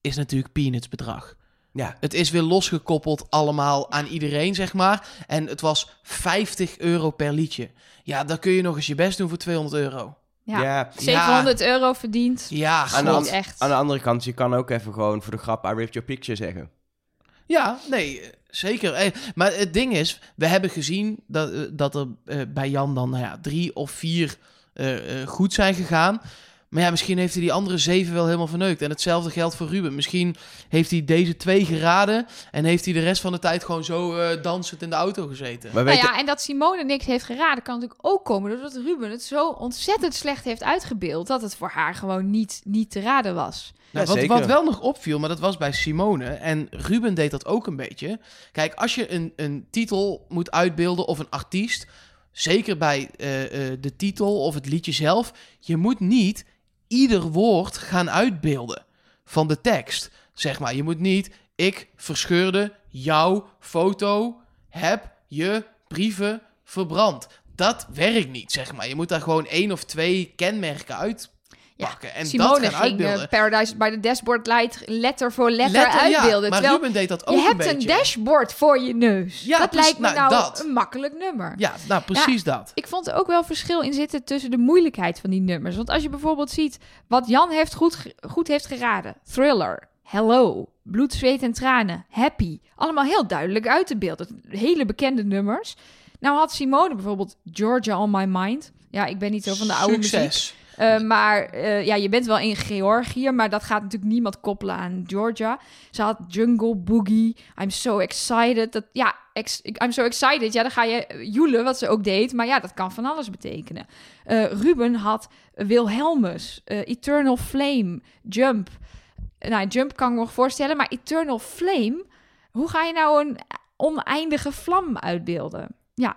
is natuurlijk peanuts bedrag. Ja. Het is weer losgekoppeld allemaal aan iedereen, zeg maar. En het was 50 euro per liedje. Ja, dan kun je nog eens je best doen voor 200 euro. Ja, Ja. 700 euro verdiend. Ja, Aan de, echt. aan de andere kant, je kan ook even gewoon voor de grap I ripped your picture zeggen. Ja, nee, zeker. Eh, Maar het ding is, we hebben gezien dat, eh, dat er eh, bij Jan dan nou ja, drie of vier eh, eh, goed zijn gegaan. Maar ja, misschien heeft hij die andere zeven wel helemaal verneukt. En hetzelfde geldt voor Ruben. Misschien heeft hij deze twee geraden en heeft hij de rest van de tijd gewoon zo eh, dansend in de auto gezeten. Maar Nou weet ja, en dat Simone niks heeft geraden kan natuurlijk ook komen doordat Ruben het zo ontzettend slecht heeft uitgebeeld dat het voor haar gewoon niet, niet te raden was. Nou, Ja, wat, wat wel nog opviel, maar dat was bij Simone. En Ruben deed dat ook een beetje. Kijk, als je een, een titel moet uitbeelden of een artiest, zeker bij eh, eh, de titel of het liedje zelf, je moet niet ieder woord gaan uitbeelden van de tekst. Zeg maar, je moet niet, ik verscheurde jouw foto, heb je brieven verbrand. Dat werkt niet, zeg maar. Je moet daar gewoon één of twee kenmerken uitpakken. en Simone dat gaan ging uitbeelden. eh, Paradise by the Dashboard Light letter voor letter, Letter, ja, uitbeelden. maar terwijl Ruben deed dat ook je een hebt beetje. een dashboard voor je neus. Ja, dat lijkt me Nou, nou dat. een makkelijk nummer. Ja, nou precies dat. Ik vond er ook wel verschil in zitten tussen de moeilijkheid van die nummers. Want als je bijvoorbeeld ziet wat Jan heeft goed, goed heeft geraden. Thriller, Hello, Bloed, Zweet en Tranen, Happy. Allemaal heel duidelijk uit te beelden. Hele bekende nummers. Nou had Simone bijvoorbeeld Georgia on My Mind. Ja, ik ben niet zo van de oude muziek. Uh, maar uh, ja, je bent wel in Georgië, maar dat gaat natuurlijk niemand koppelen aan Georgia. Ze had Jungle Boogie, I'm so excited. Dat, ja, I'm so excited. Ja, dan ga je joelen, wat ze ook deed. Maar ja, dat kan van alles betekenen. Ruben had Wilhelmus, Eternal Flame, Jump. Nou, Jump kan ik me nog voorstellen, maar Eternal Flame... Hoe ga je nou een oneindige vlam uitbeelden? Ja,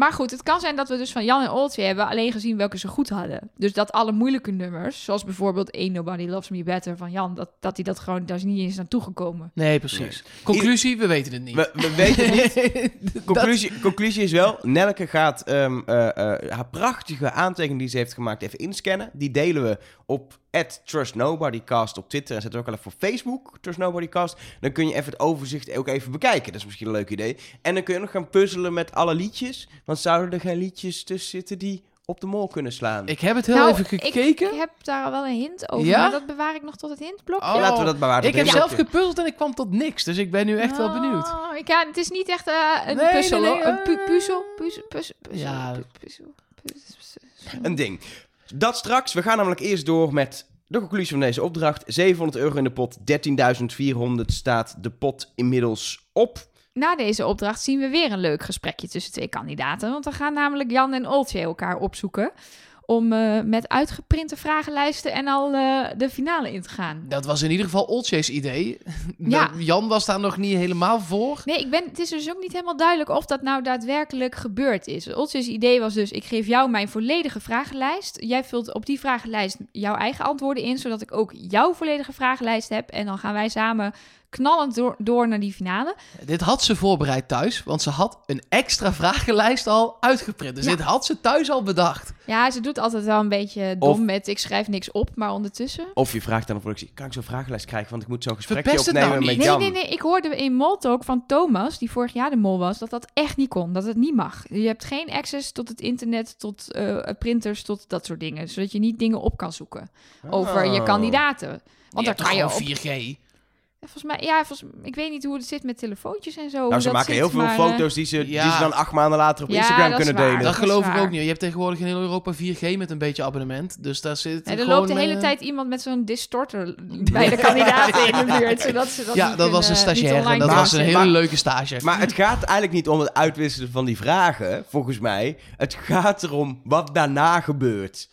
maar goed, het kan zijn dat we dus van Jan en Oltje hebben alleen gezien welke ze goed hadden. Dus dat alle moeilijke nummers, zoals bijvoorbeeld Ain't Nobody Loves Me Better van Jan, dat, dat hij dat gewoon, daar is niet eens naartoe gekomen. Nee, precies. Conclusie, we weten het niet. We, we weten het niet. conclusie, conclusie is wel, Nelke gaat um, uh, uh, haar prachtige aantekening die ze heeft gemaakt even inscannen. Die delen we op @trustnobodycast op Twitter en zetten we ook wel even op Facebook, Trust Nobodycast. Dan kun je even het overzicht ook even bekijken. Dat is misschien een leuk idee. En dan kun je nog gaan puzzelen met alle liedjes. Want zouden er geen liedjes tussen zitten die op de mol kunnen slaan? Ik heb het heel Nou, even gekeken. Ik, ik heb daar wel een hint over, Ja? maar dat bewaar ik nog tot het hintblokje. Oh. Laten we dat bewaren. ik heb zelf gepuzzeld en ik kwam tot niks. Dus ik ben nu echt wel benieuwd. Oh, ik, ja, het is niet echt eh, een Nee, puzzel, nee, hoor. nee, Een pu- puzzel, puzzel, puzzel, puzzel, Ja. pu- puzzel, puzzel. Een ding. Dat straks. We gaan namelijk eerst door met de conclusie van deze opdracht. 700 euro in de pot. 13.400 staat de pot inmiddels op. Na deze opdracht zien we weer een leuk gesprekje tussen twee kandidaten. Want dan gaan namelijk Jan en Oltje elkaar opzoeken. Om eh, met uitgeprinte vragenlijsten en al eh, de finale in te gaan. Dat was in ieder geval Oltje's idee. Ja. Jan was daar nog niet helemaal voor. Nee, ik ben, het is dus ook niet helemaal duidelijk of dat nou daadwerkelijk gebeurd is. Oltje's idee was dus, ik geef jou mijn volledige vragenlijst. Jij vult op die vragenlijst jouw eigen antwoorden in, zodat ik ook jouw volledige vragenlijst heb. En dan gaan wij samen knallend door, door naar die finale. Dit had ze voorbereid thuis, want ze had een extra vragenlijst al uitgeprint. Dus Ja. dit had ze thuis al bedacht. Ja, ze doet altijd wel een beetje dom Of- met ik schrijf niks op, maar ondertussen... Of je vraagt aan de productie. Kan ik zo'n vragenlijst krijgen? Want ik moet zo'n gesprekje Verpest het opnemen nou met. Nee, Jan. nee, nee. Ik hoorde in Moltalk van Thomas, die vorig jaar de mol was, dat dat echt niet kon. Dat het niet mag. Je hebt geen access tot het internet, tot eh, printers, tot dat soort dingen. Zodat je niet dingen op kan zoeken over je Oh. kandidaten. Want je dan hebt toch kan je op... gewoon 4G. Volgens mij, ja, volgens, ik weet niet hoe het zit met telefoontjes en zo. Nou, ze dat maken zit, heel veel maar, eh, foto's die ze, die ze dan acht maanden later op Ja, Instagram kunnen waar. delen. Dat dat geloof ik ook niet. Je hebt tegenwoordig in heel Europa 4G met een beetje abonnement. Dus daar zit nee, er loopt de hele eh, tijd iemand met zo'n distorter bij de kandidaten in de buurt. Zodat ze dat Ja, dat was een stagiair en dat was een hele Maar- leuke stage. Maar het gaat eigenlijk niet om het uitwisselen van die vragen, volgens mij. Het gaat erom wat daarna gebeurt.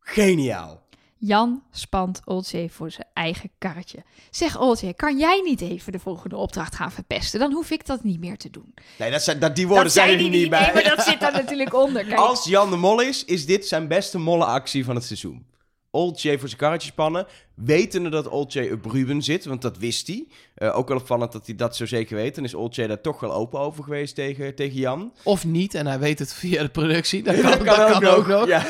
Geniaal. Jan spant Oltje voor zijn eigen karretje. Zeg Oltje, kan jij niet even de volgende opdracht gaan verpesten? Dan hoef ik dat niet meer te doen. Nee, dat zijn, dat, die woorden zijn er niet, bij. Nee, maar dat zit daar natuurlijk onder. Kijk, Als Jan de Mol is, is dit zijn beste mollenactie van het seizoen. Old J voor zijn karretje spannen. Wetende dat J op Ruben zit, want dat wist hij. Eh, ook wel opvallend dat hij dat zo zeker weet. Dan is J daar toch wel open over geweest tegen, tegen Jan. Of niet, en hij weet het via de productie. Dat kan, dat kan kan ook nog. Ja.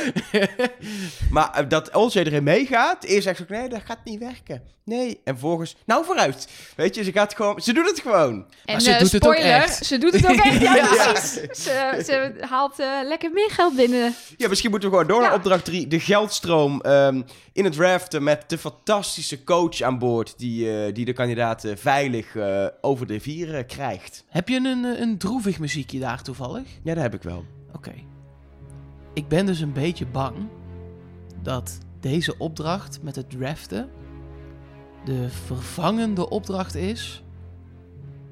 maar eh, dat J erin meegaat, eerst zegt ze ook, nee, dat gaat niet werken. Nee, en volgens, nou vooruit. Weet je, ze gaat gewoon, ze doet het gewoon. en ze eh, doet het ook echt. ze doet het ook echt. Ja, Ja. precies. Ze, ze haalt lekker meer geld binnen. Ja, misschien moeten we gewoon door naar opdracht 3. De geldstroom ehm, in het raften met de fantastische coach aan boord... die, eh, die de kandidaten veilig eh, over de rivieren krijgt. Heb je een, eh, een droevig muziekje daar toevallig? Ja, dat heb ik wel. Oké. Ik ben dus een beetje bang dat deze opdracht met het draften de vervangende opdracht is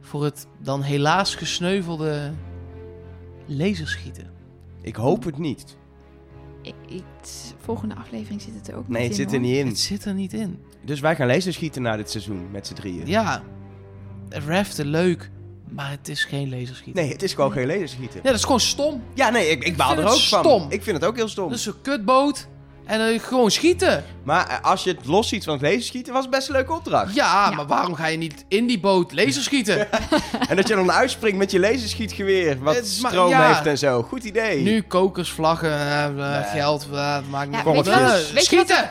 voor het dan helaas gesneuvelde laserschieten. Ik hoop het niet. Ik, ik, volgende aflevering zit het er ook Nee, niet het in, zit er hoor. niet in. Het zit er niet in. Dus wij gaan laserschieten na dit seizoen met z'n drieën. Ja, raften leuk, maar het is geen laserschieten. Nee, het is gewoon geen laserschieten. Ja, dat is gewoon stom. Ja, nee, ik, ik baal er het ook van. stom. Ik vind het ook heel stom. Dat is een kutboot en gewoon schieten. Maar eh, als je het los ziet van het laserschieten, was het best een leuke opdracht. Ja, maar waarom ga je niet in die boot laserschieten? en dat je dan uitspringt met je laserschietgeweer, wat stroom heeft en zo. Goed idee. Nu kokers, vlaggen, eh, eh, geld, uh, maakt niet uit. Schieten!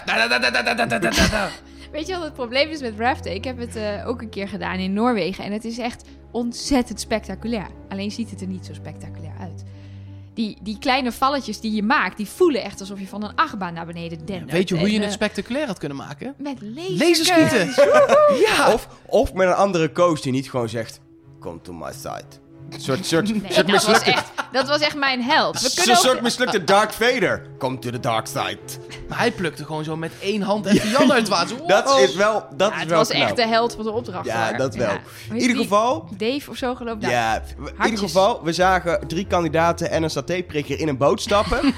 Weet je wat het probleem is met raften? Ik heb het ook een keer gedaan in Noorwegen. En het is echt ontzettend spectaculair. Alleen ziet het er niet zo spectaculair uit. Die, die kleine valletjes die je maakt, die voelen echt alsof je van een achtbaan naar beneden dendert. Weet je hoe je het eh, spectaculair had kunnen maken? Met laserschieten. Laserschieten! ja! Of, of met een andere coach die niet gewoon zegt, come to my side. Een soort, soort, Nee, soort dat, was echt, dat was echt mijn held. We een kunnen soort ook, mislukte Dark Vader. Come to the dark side. Maar hij plukte gewoon zo met één hand en Jan uit het water. Dat Wow. is wel, dat Ja, is het wel was knap. echt de held van de opdracht. Ja, dat wel. In ieder geval, Dave of zo geloof ik. Nou, ja, in ieder geval, we zagen drie kandidaten en een satéprikker in een boot stappen.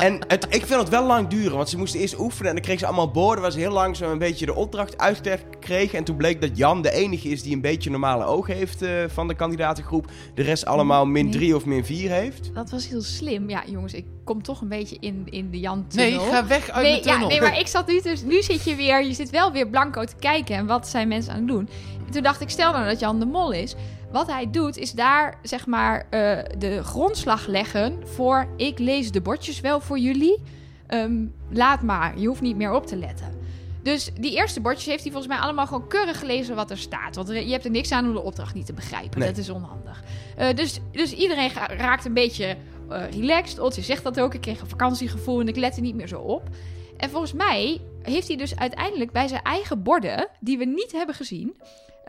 En het, ik vind het wel lang duren, want ze moesten eerst oefenen en dan kregen ze allemaal borden waar ze heel langzaam een beetje de opdracht uitgelegd kregen. En toen bleek dat Jan de enige is die een beetje normale ogen heeft eh, van de kandidatengroep. De rest allemaal min Nee. 3 of min 4 heeft. Dat was heel slim. Ja, jongens, ik kom toch een beetje in, in de Jan Nee, ga weg uit nee, de ja, tunnel. nee, maar ik zat nu dus... Nu zit je weer... Je zit wel weer blanco te kijken. En wat zijn mensen aan het doen? En toen dacht ik, stel nou dat Jan de Mol is. Wat hij doet, is daar, zeg maar, eh, de grondslag leggen voor... Ik lees de bordjes wel voor jullie. Ehm, laat maar. Je hoeft niet meer op te letten. Dus die eerste bordjes heeft hij volgens mij allemaal gewoon keurig gelezen wat er staat. Want je hebt er niks aan om de opdracht niet te begrijpen. Nee. Dat is onhandig. Eh, dus, dus iedereen raakt een beetje eh, relaxed. Otje zegt dat ook. Ik kreeg een vakantiegevoel en ik lette niet meer zo op. En volgens mij heeft hij dus uiteindelijk bij zijn eigen borden, die we niet hebben gezien.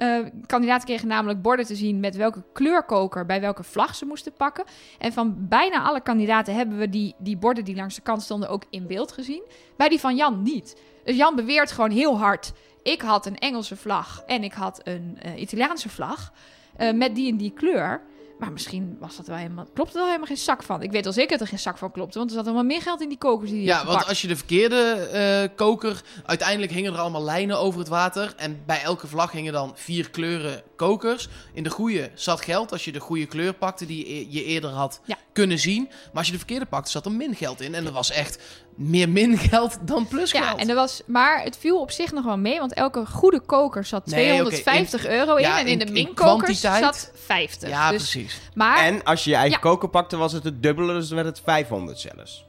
Eh, kandidaten kregen namelijk borden te zien met welke kleurkoker bij welke vlag ze moesten pakken. En van bijna alle kandidaten hebben we die, die borden die langs de kant stonden ook in beeld gezien. Bij die van Jan niet. Dus Jan beweert gewoon heel hard: ik had een Engelse vlag en ik had een eh, Italiaanse vlag. eh, met die en die kleur. Maar misschien was dat wel helemaal, klopt er wel helemaal geen zak van. Ik weet al zeker dat er geen zak van klopte, want er zat helemaal meer geld in die kokers die Ja, want als je de verkeerde eh, koker... Uiteindelijk hingen er allemaal lijnen over het water. En bij elke vlag hingen dan vier kleuren kokers. In de goede zat geld als je de goede kleur pakte die je- je eerder had Ja. Kunnen zien. Maar als je de verkeerde pakte, zat er min geld in. En er was echt meer min geld dan plus Ja, geld. en er was, maar het viel op zich nog wel mee, want elke goede koker zat Nee, oké, 250 euro in ja, en in, in- de in minkokers zat 50. ja, dus, precies. Maar En als je je eigen Ja. koker pakte, was het het dubbele, dus dan werd het 500 zelfs.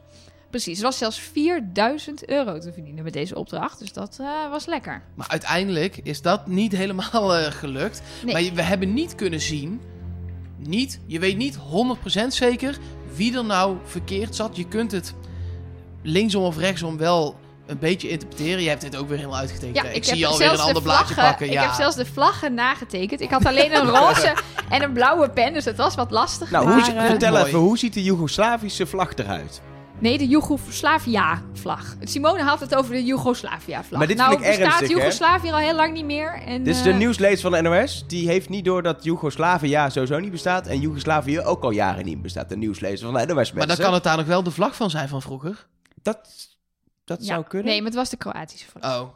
precies, er was zelfs 4000 euro te verdienen met deze opdracht, dus dat eh, was lekker. Maar uiteindelijk is dat niet helemaal eh, gelukt. Nee. Maar we hebben niet kunnen zien... Niet, je weet niet 100% zeker wie er nou verkeerd zat. Je kunt het linksom of rechtsom wel een beetje interpreteren. Je hebt dit ook weer helemaal uitgetekend. Ja, ik, ik, zie je alweer een de ander blaadje pakken. Ik ja. heb zelfs de vlaggen nagetekend. Ik had alleen een roze en een blauwe pen, dus het was wat lastig. Nou, maar, hoe, eh, vertel mooi. even, hoe ziet de Joegoslavische vlag eruit? Nee, de Joegoslavië-vlag. Simone had het over de Joegoslavië-vlag. Maar dit nou, vind ik bestaat ernstig? Joegoslavië al heel lang niet meer. En, Dit is de eh, nieuwslezer van de NOS. Die heeft niet door dat Joegoslavië sowieso niet bestaat. En Joegoslavië ook al jaren niet bestaat. De nieuwslezer van de NOS. maar dan kan het daar nog wel de vlag van zijn van vroeger. Dat, dat ja. zou kunnen. Nee, maar het was de Kroatische vlag. Oh.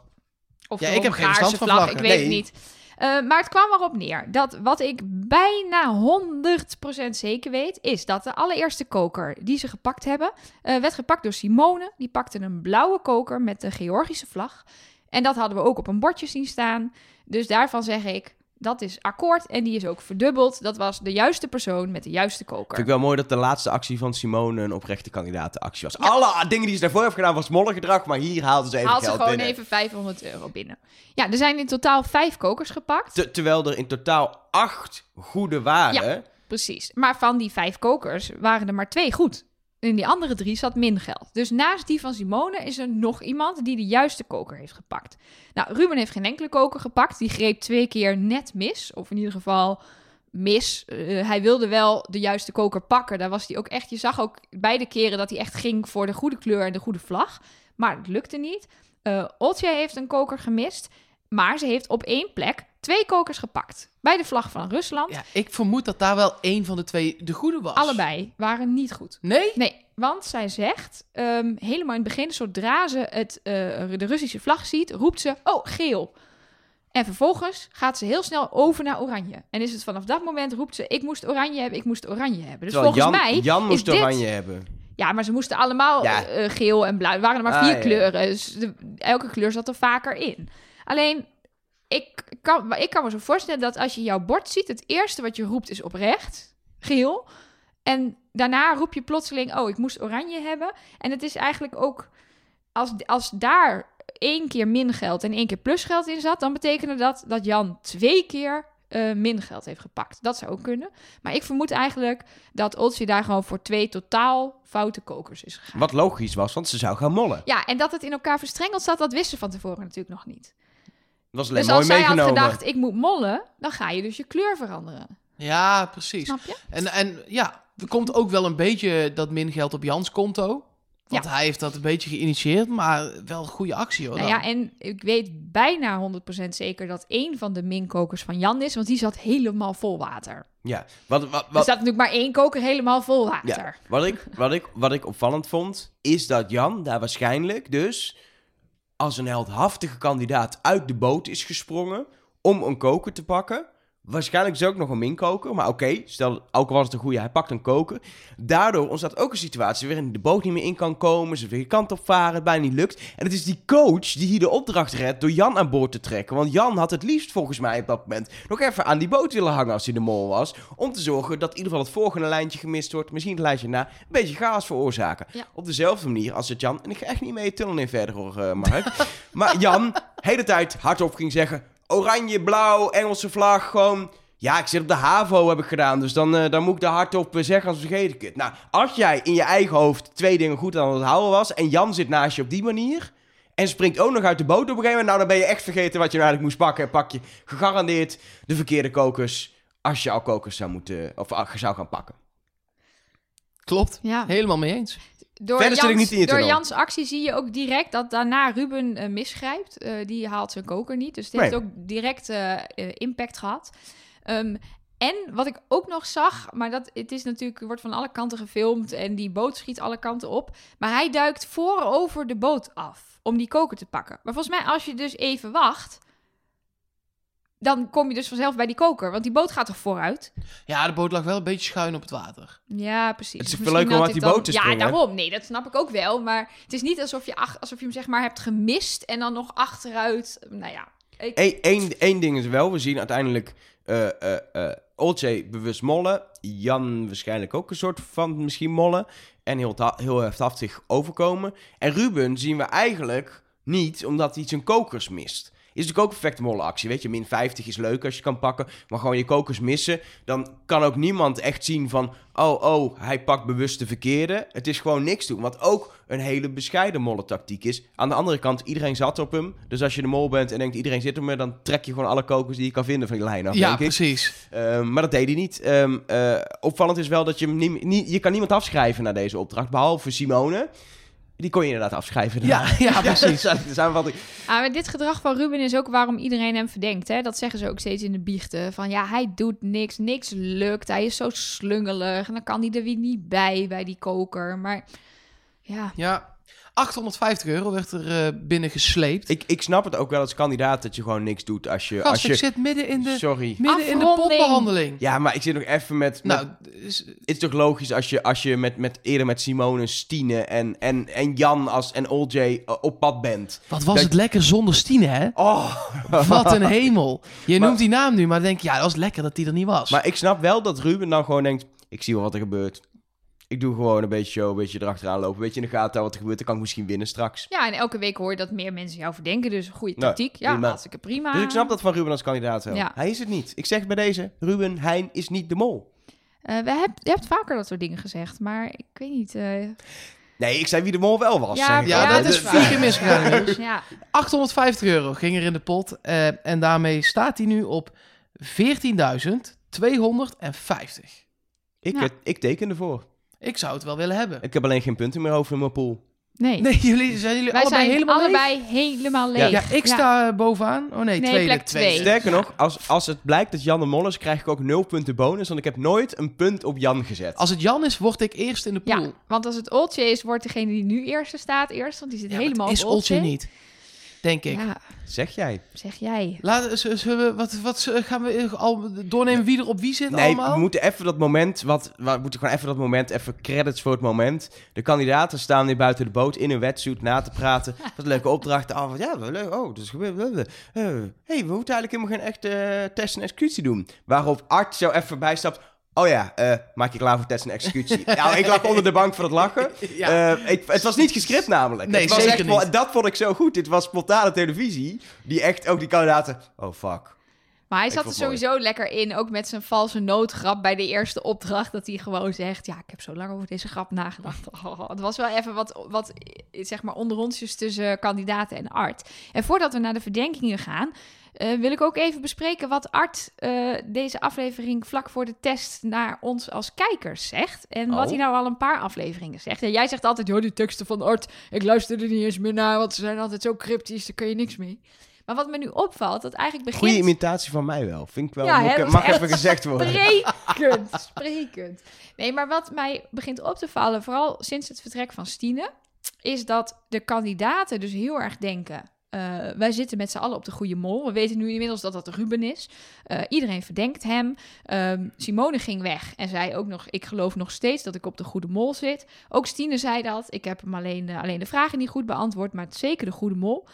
Of Ja, de ik heb geen verstand van vlag, vlaggen. ik weet het niet. Eh, maar het kwam erop neer dat wat ik bijna 100% zeker weet, is dat de allereerste koker die ze gepakt hebben, eh, werd gepakt door Simone. Die pakte een blauwe koker met de Georgische vlag. En dat hadden we ook op een bordje zien staan. Dus daarvan zeg ik, dat is akkoord en die is ook verdubbeld. Dat was de juiste persoon met de juiste koker. Vind ik wel mooi dat de laatste actie van Simone een oprechte kandidatenactie was. Alle dingen die ze daarvoor heeft gedaan was mollengedrag, maar hier haalden ze even Haalt ze gewoon binnen. even 500 euro binnen. Ja, er zijn in totaal vijf kokers gepakt. Te- terwijl er in totaal acht goede waren. Precies. Maar van die vijf kokers waren er maar twee goed. In die andere drie zat min geld. Dus naast die van Simone is er nog iemand die de juiste koker heeft gepakt. Nou, Ruben heeft geen enkele koker gepakt. Die greep twee keer net mis. Of in ieder geval mis. Eh, hij wilde wel de juiste koker pakken. Daar was hij ook echt. Je zag ook beide keren dat hij echt ging voor de goede kleur en de goede vlag. Maar het lukte niet. Eh Otje heeft een koker gemist. Maar ze heeft op één plek twee kokers gepakt. Bij de vlag van Rusland. Ja, ik vermoed dat daar wel één van de twee de goede was. Allebei waren niet goed. Nee? Nee, want zij zegt ehm, helemaal in het begin, zodra ze het, eh, de Russische vlag ziet, roept ze: Oh, geel. En vervolgens gaat ze heel snel over naar oranje. En is het vanaf dat moment roept ze: Ik moest oranje hebben, ik moest oranje hebben. Dus Terwijl volgens Jan, mij. Jan is moest dit- oranje hebben. Ja, maar ze moesten allemaal Ja. eh, geel en blauw. Er waren er maar Ah, vier ja. kleuren. Dus de- elke kleur zat er vaker in. Alleen, ik kan, maar ik kan me zo voorstellen dat als je jouw bord ziet, het eerste wat je roept is oprecht, geel. En daarna roep je plotseling, oh, ik moest oranje hebben. En het is eigenlijk ook, als, als daar één keer min geld en één keer plus geld in zat, dan betekende dat dat Jan twee keer eh, min geld heeft gepakt. Dat zou ook kunnen. Maar ik vermoed eigenlijk dat Olsje daar gewoon voor twee totaal foute kokers is gegaan. Wat logisch was, want ze zou gaan mollen. Ja, en dat het in elkaar verstrengeld zat, dat wisten ze van tevoren natuurlijk nog niet. Dat was alleen dus mooi als zij had meegenomen. gedacht, ik moet mollen, dan ga je dus je kleur veranderen. Ja, precies. Snap je? En, en ja, er komt ook wel een beetje dat min geld op Jans konto. Want hij heeft dat een beetje geïnitieerd, maar wel een goede actie hoor. Nou dan. ja, en ik weet bijna 100% zeker dat één van de minkokers van Jan is, want die zat helemaal vol water. Ja, wat, wat, Er wat, zat natuurlijk maar één koker helemaal vol water. ja. Wat, ik, wat, ik, wat ik opvallend vond, is dat Jan daar waarschijnlijk dus als een heldhaftige kandidaat uit de boot is gesprongen om een koker te pakken. Waarschijnlijk is er ook nog een minkoker, maar oké, stel, ook al was het een goede, hij pakt een koker. Daardoor ontstaat ook een situatie waarin de boot niet meer in kan komen, ze weer kant op varen, het bijna niet lukt. En het is die coach die hier de opdracht redt door Jan aan boord te trekken. Want Jan had het liefst volgens mij op dat moment nog even aan die boot willen hangen als hij de mol was. Om te zorgen dat in ieder geval het volgende lijntje gemist wordt, misschien het lijntje na, een beetje chaos veroorzaken. Ja. Op dezelfde manier als het Jan, en ik ga echt niet mee tunnel in verder hoor, eh, Mark. maar Jan, hele tijd hardop ging zeggen, oranje, blauw, Engelse vlag, gewoon Ja, ik zit op de HAVO, heb ik gedaan. Dus dan, eh, dan moet ik er hardop eh, zeggen als vergeet ik het. Nou, als jij in je eigen hoofd twee dingen goed aan het houden was... en Jan zit naast je op die manier... en springt ook nog uit de boot op een gegeven moment... nou, dan ben je echt vergeten wat je nou eigenlijk moest pakken. En pak je gegarandeerd de verkeerde kokers... als je al kokers zou moeten... of ah, zou gaan pakken. Klopt. Ja. Helemaal mee eens. Door, Verder zit ik Jans, niet in door. Jans actie zie je ook direct dat daarna Ruben eh, misgrijpt. Eh, die haalt zijn koker niet. Dus het heeft ook direct eh, impact gehad. Ehm, en wat ik ook nog zag, maar dat het is natuurlijk wordt van alle kanten gefilmd en die boot schiet alle kanten op. Maar hij duikt voorover de boot af om die koker te pakken. Maar volgens mij als je dus even wacht, dan kom je dus vanzelf bij die koker, want die boot gaat toch vooruit? Ja, de boot lag wel een beetje schuin op het water. Ja, precies. Het is veel leuker om uit die boot te springen. Ja, daarom. Nee, dat snap ik ook wel. Maar het is niet alsof je, ach- alsof je hem zeg maar hebt gemist en dan nog achteruit. Nou ja. Ik, Eén één, één ding is wel, we zien uiteindelijk eh eh eh Olcay bewust mollen. Jan waarschijnlijk ook een soort van misschien mollen. En heel, heel heftig overkomen. En Ruben zien we eigenlijk niet, omdat hij zijn kokers mist. Is natuurlijk ook een perfecte mollenactie. Weet je, min 50 is leuk als je kan pakken. Maar gewoon je kokers missen. Dan kan ook niemand echt zien van... Oh, oh, hij pakt bewust de verkeerde. Het is gewoon niks doen. Wat ook een hele bescheiden mollentactiek is. Aan de andere kant, iedereen zat op hem. Dus als je de mol bent en denkt iedereen zit op me... dan trek je gewoon alle kokers die je kan vinden van die lijn af, ja, denk ik. precies. Ehm, maar dat deed hij niet. Ehm, eh, opvallend is wel dat je hem niet, niet... Je kan niemand afschrijven naar deze opdracht. Behalve Simone. Die kon je inderdaad afschrijven. Ja, ja, precies. Ja, de samenvatting. ah, maar dit gedrag van Ruben is ook waarom iedereen hem verdenkt. Hè? Dat zeggen ze ook steeds in de biechten. Van ja, hij doet niks, niks lukt. Hij is zo slungelig. En dan kan hij er weer niet bij, bij die koker. Maar ja, Ja, 850 euro werd er eh, binnen gesleept. Ik, ik snap het ook wel als kandidaat dat je gewoon niks doet als je... Gast, als je ik zit midden in de, Sorry. midden in de potbehandeling. Ja, maar ik zit nog even met... met Nou, is- het is toch logisch als je, als je met, met, eerder met Simone, Stine en, en, en Jan als, en Oljay eh, op pad bent. wat was Dat- het lekker zonder Stine, hè? Oh, Wat een hemel. Je Maar- noemt die naam nu, maar dan denk je, ja, dat was lekker dat die er niet was. Maar ik snap wel dat Ruben dan gewoon denkt... Ik zie wel wat er gebeurt. Ik doe gewoon een beetje show, een beetje erachteraan lopen. Een beetje in de gaten wat er gebeurt. Dan kan ik misschien winnen straks. ja, en elke week hoor je dat meer mensen jou verdenken. Dus goede Nou, tactiek. ja, prima. hartstikke prima. Dus ik snap dat van Ruben als kandidaat wel. Ja. Hij is het niet. Ik zeg bij deze, Ruben Heijn is niet de mol. Eh, we heb, je hebt vaker dat soort dingen gezegd, maar ik weet niet. eh, Nee, ik zei wie de mol wel was. Ja, ja, dat is vier keer misgegaan. Dus ja, 850 euro ging er in de pot. eh, en daarmee staat hij nu op 14.250. Ik, Ja. ik teken ervoor. Ik zou het wel willen hebben. Ik heb alleen geen punten meer over in mijn pool. nee. Nee, jullie zijn jullie Wij allebei zijn helemaal leeg? allebei helemaal leeg. Ja, ik sta bovenaan. Oh nee, Nee, tweede. plek tweede. twee. Sterker nog, als, als het blijkt dat Jan de mol is, krijg ik ook nul punten bonus. Want ik heb nooit een punt op Jan gezet. Als het Jan is, word ik eerst in de pool. Ja, want als het Oltje is, wordt degene die nu eerste staat eerst. Want die zit helemaal het is op Oltje. Oltje niet. Denk ik. Ja, Zeg jij? zeg jij. Zullen we, wat, wat gaan we al doornemen wie er op wie zit Nee, allemaal? we moeten even dat moment, wat, we moeten gewoon even dat moment, even credits voor het moment. De kandidaten staan weer buiten de boot in een wetsuit na te praten. Wat een leuke opdracht. Oh, wat- ja, wat leuk. Oh. Hé, hey, we moeten eigenlijk helemaal geen echte eh, test en executie doen. Waarop Art zo even bijstapt. Oh ja, eh, maak je klaar voor test en executie. nou, ik lag onder de bank voor het lachen. Ja. Eh, ik, het was niet gescript namelijk. Nee, het was zeker echt wel- niet. Dat vond ik zo goed. Dit was spontane televisie. Die echt ook die kandidaten... Oh, fuck. Maar hij zat er mooi. sowieso lekker in, ook met zijn valse noodgrap bij de eerste opdracht. Dat hij gewoon zegt, ja, ik heb zo lang over deze grap nagedacht. Oh, het was wel even wat, wat zeg maar, tussen kandidaten en Art. En voordat we naar de verdenkingen gaan, eh, wil ik ook even bespreken wat Art eh, deze aflevering vlak voor de test naar ons als kijkers zegt. En wat Oh. hij nou al een paar afleveringen zegt. En jij zegt altijd, joh, die teksten van Art, ik luister er niet eens meer naar, want ze zijn altijd zo cryptisch, daar kun je niks mee. Maar wat me nu opvalt, dat eigenlijk begint... Goede imitatie van mij wel. Vind ik wel. Ja, hè, mag even gezegd worden. Sprekend, sprekend. Nee, maar wat mij begint op te vallen, vooral sinds het vertrek van Stine, is dat de kandidaten dus heel erg denken. Eh, wij zitten met z'n allen op de goede mol. We weten nu inmiddels dat dat Ruben is. Eh, iedereen verdenkt hem. Ehm, Simone ging weg en zei ook nog: Ik geloof nog steeds dat ik op de goede mol zit. Ook Stine zei dat. Ik heb hem alleen, eh, alleen de vragen niet goed beantwoord, maar zeker de goede mol.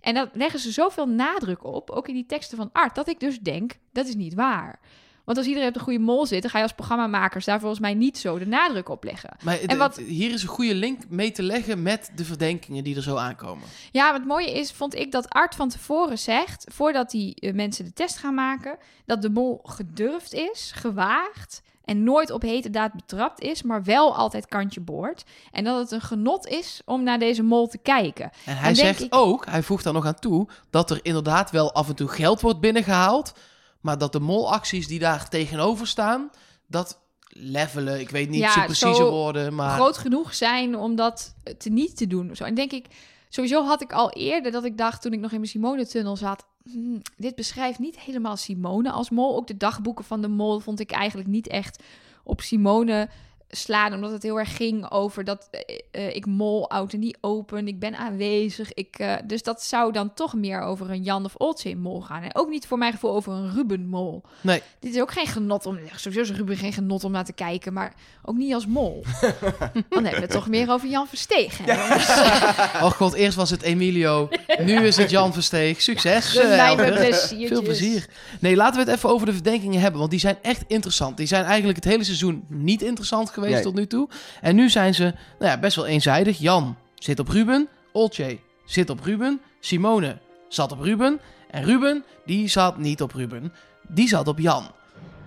En dat leggen ze zoveel nadruk op, ook in die teksten van Art, dat ik dus denk: dat is niet waar. Want als iedereen op de goede mol zit, dan ga je als programmamakers daar volgens mij niet zo de nadruk op leggen. Maar En wat- hier is een goede link mee te leggen met de verdenkingen die er zo aankomen. Ja, wat het mooie is, vond ik dat Art van tevoren zegt, voordat die eh, mensen de test gaan maken, dat de mol gedurfd is, gewaagd en nooit op hete daad betrapt is, maar wel altijd kantje boord. En dat het een genot is om naar deze mol te kijken. En hij En zegt ik- ook, hij voegt daar nog aan toe, dat er inderdaad wel af en toe geld wordt binnengehaald. Maar dat de molacties die daar tegenover staan, dat levelen, ik weet niet Ja, zo precieze woorden, maar... groot genoeg zijn om dat te niet te doen. Zo. En denk ik, sowieso had ik al eerder dat ik dacht toen ik nog in mijn Simone-tunnel zat. "Hmm, dit beschrijft niet helemaal Simone als mol. Ook de dagboeken van de mol vond ik eigenlijk niet echt op Simone slaan. Omdat het heel erg ging over dat eh, eh, ik mol auto niet open. Ik ben aanwezig. Ik, eh, dus dat zou dan toch meer over een Jan of Oltje mol gaan. En ook niet voor mijn gevoel over een Ruben mol. Nee, Dit is ook geen genot om. Sowieso is Ruben geen genot om naar te kijken, maar ook niet als mol. Dan hebben we het toch meer over Jan hè, jongens. oh god, eerst was het Emilio, nu is het Jan Versteeg. Succes, pleziertjes. Veel plezier. Nee, laten we het even over de verdenkingen hebben, want die zijn echt interessant. Die zijn eigenlijk het hele seizoen niet interessant geweest Nee. tot nu toe. En nu zijn ze nou ja, best wel eenzijdig. Jan zit op Ruben, Olcay zit op Ruben, Simone zat op Ruben en Ruben, die zat niet op Ruben, die zat op Jan.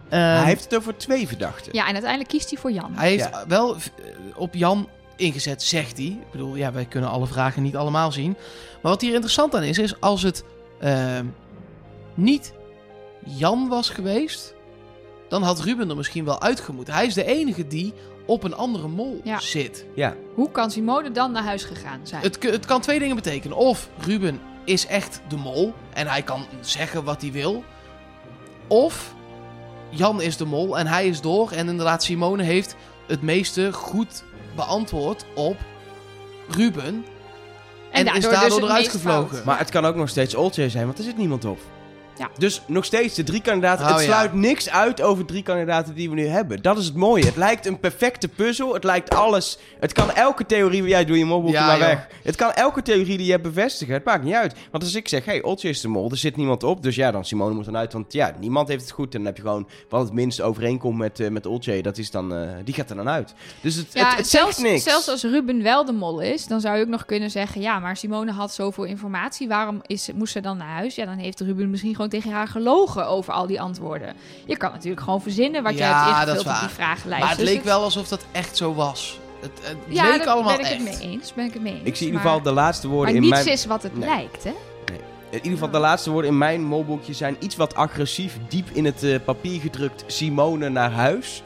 Ehm, Hij heeft het over twee verdachten. Ja, en uiteindelijk kiest hij voor Jan. hij heeft Ja. wel eh, op Jan ingezet, zegt hij. Ik bedoel, ja, wij kunnen alle vragen niet allemaal zien. Maar wat hier interessant aan is, is als het ehm, niet Jan was geweest, dan had Ruben er misschien wel uitgemoet. Hij is de enige die op een andere mol Ja. zit. Ja. Hoe kan Simone dan naar huis gegaan zijn? Het, het kan twee dingen betekenen. Of Ruben is echt de mol en hij kan zeggen wat hij wil. Of Jan is de mol en hij is door. En inderdaad, Simone heeft het meeste goed beantwoord op Ruben. En, is daardoor daardoor dus eruit gevlogen. Maar het kan ook nog steeds Oltje zijn, want er zit niemand op. Ja. Dus nog steeds de drie kandidaten. Oh, het ja. sluit niks uit over drie kandidaten die we nu hebben. Dat is het mooie. Het lijkt een perfecte puzzel. Het lijkt alles. Het kan elke theorie. Jij doe je molboekje Ja, maar joh. weg. Het kan elke theorie die je hebt bevestigen. Het maakt niet uit. Want als ik zeg, hey, Oltje is de mol, er zit niemand op. Dus ja, dan Simone moet dan uit. Want ja, niemand heeft het goed. En dan heb je gewoon wat het minst overeenkomt met, eh met Oltje. Dat is dan, eh, die gaat er dan uit. Dus het, Ja, het, het zelfs, zegt niks. zelfs als Ruben wel de mol is, dan zou je ook nog kunnen zeggen: ja, maar Simone had zoveel informatie. Waarom is, moest ze dan naar huis? Ja, dan heeft Ruben misschien gewoon tegen haar gelogen over al die antwoorden. Je kan natuurlijk gewoon verzinnen wat je Ja, hebt dat is ingevuld op die vragenlijst. maar het Dus leek het- wel alsof dat echt zo was. Het, het Ja, leek allemaal ben ik echt. het mee eens. Ben ik het mee eens. Ik zie in ieder Maar- geval de laatste woorden Maar in niets mijn... is wat het Nee. lijkt, hè? In ieder geval de laatste woorden in mijn molboekje zijn iets wat agressief, diep in het eh, papier gedrukt. Simone naar huis.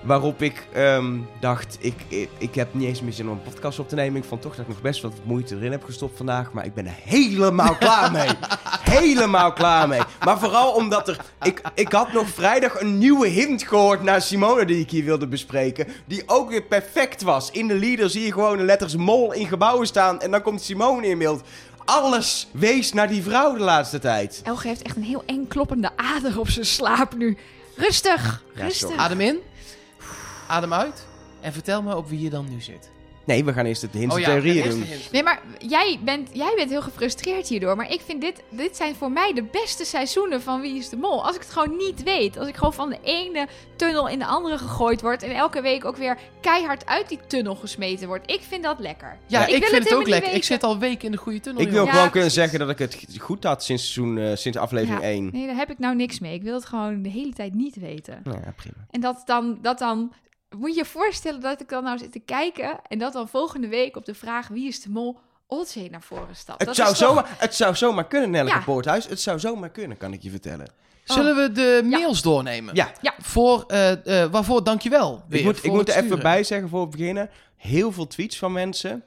Waarop ik ehm, dacht, ik, ik, ik heb niet eens meer zin om een podcast op te nemen. Ik vond toch dat ik nog best wat moeite erin heb gestopt vandaag. Maar ik ben er helemaal klaar mee. helemaal klaar mee. Maar vooral omdat er... Ik, ik had nog vrijdag een nieuwe hint gehoord naar Simone die ik hier wilde bespreken. Die ook weer perfect was. In de leader zie je gewoon de letters mol in gebouwen staan. En dan komt Simone in beeld. Alles wees naar die vrouw de laatste tijd. Elge heeft echt een heel eng kloppende ader op zijn slaap nu. Rustig, Ja, rustig. sorry. Adem in, adem uit en vertel me op wie je dan nu zit. Nee, we gaan eerst het hints Oh ja, theorieën doen. hint. Nee, maar jij bent, jij bent heel gefrustreerd hierdoor. Maar ik vind dit, dit zijn voor mij de beste seizoenen van Wie is de Mol. Als ik het gewoon niet weet. Als ik gewoon van de ene tunnel in de andere gegooid word. En elke week ook weer keihard uit die tunnel gesmeten wordt. Ik vind dat lekker. Ja, ik, ik wil vind het het ook lekker. Ik zit al weken in de goede tunnel. Ik wil. Ja, gewoon kunnen zeggen dat ik het goed had sinds, seizoen, eh, sinds aflevering Ja. 1. Nee, daar heb ik nou niks mee. Ik wil het gewoon de hele tijd niet weten. Nou ja, prima. En dat dan, dat dan... Moet je je voorstellen dat ik dan nou zit te kijken... en dat dan volgende week op de vraag wie is de mol... Olzee naar voren stapt. Het Dat zou, is toch- zomaar, het zou zomaar kunnen, Nelleke Ja. Poorthuis. Het zou zomaar kunnen, kan ik je vertellen. Zullen we de Ja. mails doornemen? Ja, Voor, eh, eh, waarvoor dankjewel weer ik moet, ik moet het er even bij zeggen voor we beginnen. Heel veel tweets van mensen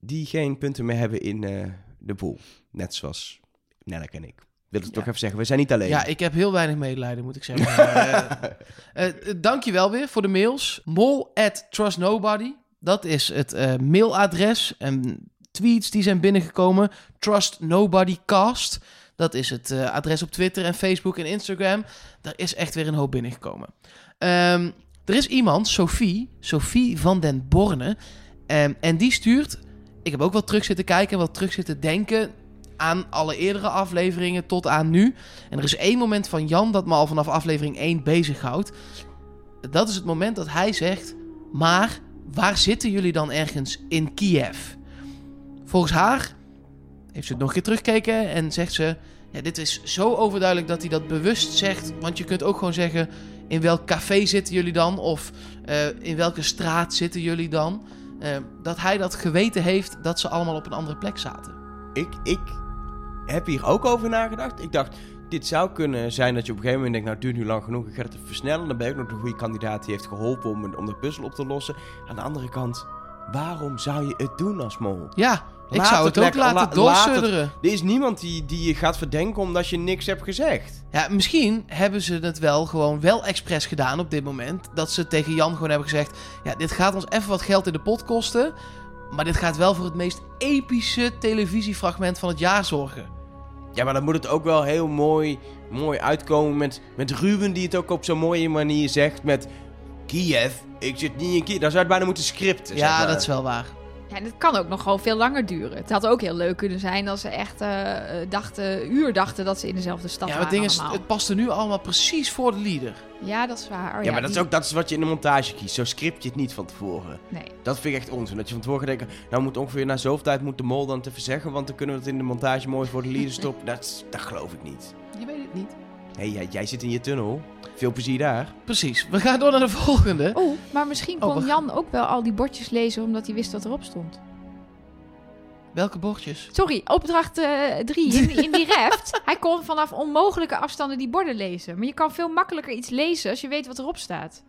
die geen punten meer hebben in eh, de boel. Net zoals Nelleke en ik. Wil het Ja. toch even zeggen, we zijn niet alleen. Ja, ik heb heel weinig medelijden, moet ik zeggen. Eh, eh, dankjewel weer voor de mails. Mol at Trust Nobody. Dat is het mailadres. En tweets die zijn binnengekomen. Trust Nobody Cast. Dat is het adres op Twitter en Facebook en Instagram. Daar is echt weer een hoop binnengekomen. Ehm, er is iemand, Sophie, Sophie van den Borne. Ehm, en die stuurt... Ik heb ook wel terug zitten kijken, wel terug zitten denken aan alle eerdere afleveringen tot aan nu. En er is één moment van Jan dat me al vanaf aflevering 1 bezighoudt. Dat is het moment dat hij zegt: Maar waar zitten jullie dan ergens in Kiev? Volgens haar heeft ze het nog een keer teruggekeken en zegt ze: ja, Dit is zo overduidelijk dat hij dat bewust zegt. Want je kunt ook gewoon zeggen: In welk café zitten jullie dan? Of eh, in welke straat zitten jullie dan? Eh, dat hij dat geweten heeft dat ze allemaal op een andere plek zaten. Ik, ik heb hier ook over nagedacht. Ik dacht, dit zou kunnen zijn dat je op een gegeven moment denkt... nou, het duurt nu lang genoeg, ik ga het even versnellen. Dan ben ik nog de goede kandidaat die heeft geholpen om, om de puzzel op te lossen. Aan de andere kant, waarom zou je het doen als mol? Ja, ik Laat zou het het ook laten la- doorsudderen. Er is niemand die, die je gaat verdenken omdat je niks hebt gezegd. Ja, misschien hebben ze het wel gewoon wel expres gedaan op dit moment. Dat ze tegen Jan gewoon hebben gezegd... Ja, dit gaat ons even wat geld in de pot kosten. Maar dit gaat wel voor het meest epische televisiefragment van het jaar zorgen. Ja, maar dan moet het ook wel heel mooi, mooi uitkomen met, met Ruben die het ook op zo'n mooie manier zegt met... Kiev, ik zit niet in Kiev. Dan zou het bijna moeten scripten, zeg Ja, maar. dat is wel waar. Ja, en het kan ook nog gewoon veel langer duren. Het had ook heel leuk kunnen zijn als ze echt eh, eh, dachten, uur dachten dat ze in dezelfde stad Ja, maar waren het ding is, het past er nu allemaal precies voor de leader. Ja, dat is waar. Oh, Ja, maar dat is ook dat is wat je in de montage kiest. Zo script je het niet van tevoren. Nee. Dat vind ik echt onzin. Dat je van tevoren denkt, nou moet ongeveer na zoveel tijd moet de mol dan te verzeggen, want dan kunnen we het in de montage mooi voor de leader stoppen. Dat, dat geloof ik niet. Je weet het niet. Hé, jij, jij zit in je tunnel. Veel plezier daar. Precies. We gaan door naar de volgende. Oh, maar misschien Oh, kon we- Jan ook wel al die bordjes lezen omdat hij wist wat erop stond. Welke bordjes? Sorry, opdracht 3 in, in die reft. hij kon vanaf onmogelijke afstanden die borden lezen. Maar je kan veel makkelijker iets lezen als je weet wat erop staat.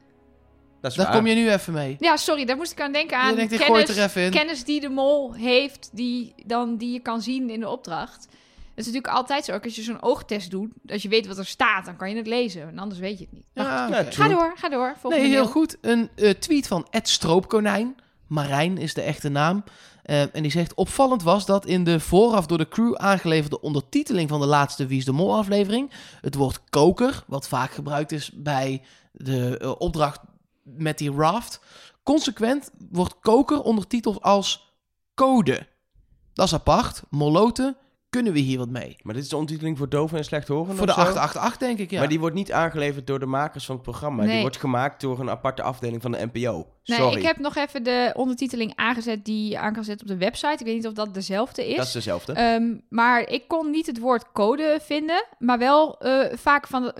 Dat is Daar waar. kom je nu even mee. Ja, sorry, daar moest ik aan denken aan Je denkt, ik gooi het er kennis, even in. kennis die de mol heeft, die, dan, die je kan zien in de opdracht. Dat is natuurlijk altijd zo, ook als je zo'n oogtest doet, als je weet wat er staat, dan kan je het lezen. En anders weet je het niet. Ja. Ga door, ga door. Volgende Nee, heel goed. Een eh, tweet van Ed Stroopkonijn. Marijn is de echte naam. Eh, en die zegt: Opvallend was dat in de vooraf door de crew aangeleverde ondertiteling van de laatste Wie is de Mol aflevering. het woord koker, wat vaak gebruikt is bij de eh, opdracht met die raft. consequent wordt koker ondertiteld als code. Dat is apart. Moloten, kunnen we hier wat mee? Maar dit is de ondertiteling voor doven en slechthorenden Voor de of zo? 888, denk ik, ja. Maar die wordt niet aangeleverd door de makers van het programma. Die wordt gemaakt door een aparte afdeling van de NPO. Nee, Sorry, ik heb nog even de ondertiteling aangezet die je aan kan zetten op de website. Ik weet niet of dat dezelfde is. dat is dezelfde. Ehm, maar ik kon niet het woord code vinden, maar wel eh, vaak van de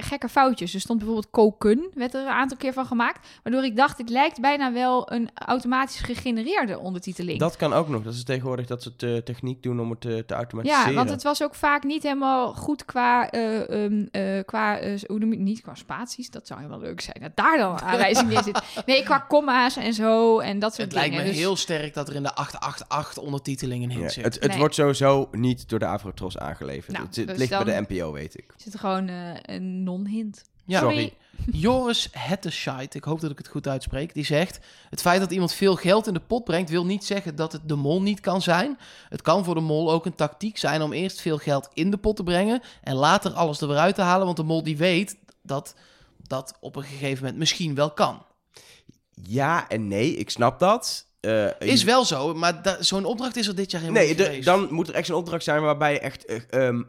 gekke foutjes. Er stond bijvoorbeeld koken, werd er een aantal keer van gemaakt. Waardoor ik dacht, het lijkt bijna wel een automatisch gegenereerde ondertiteling. dat kan ook nog. Dat is tegenwoordig dat ze de techniek doen om het te, te automatiseren. ja, want het was ook vaak niet helemaal goed qua, eh, ehm, eh, qua eh, hoe noem je het, niet qua spaties. Dat zou helemaal leuk zijn, dat daar dan aanwijzing in zit. Nee, qua komma's en zo en dat soort het lijkt dingen. me Dus- heel sterk dat er in de 888 ondertiteling een hint Ja, zit. het het Nee. wordt sowieso niet door de Avrotros aangeleverd. Nou, het het dus ligt bij de NPO, weet ik. zit er gewoon eh, een non-hint. Ja. Sorry. Joris Hettescheid, ik hoop dat ik het goed uitspreek, die zegt... Het feit dat iemand veel geld in de pot brengt... wil niet zeggen dat het de mol niet kan zijn. Het kan voor de mol ook een tactiek zijn om eerst veel geld in de pot te brengen... en later alles er weer uit te halen. Want de mol die weet dat dat op een gegeven moment misschien wel kan. Ja en nee, ik snap dat. Eh, Is wel zo, maar zo'n opdracht is er dit jaar helemaal Nee, niet geweest. dan moet er echt een opdracht zijn waarbij je echt,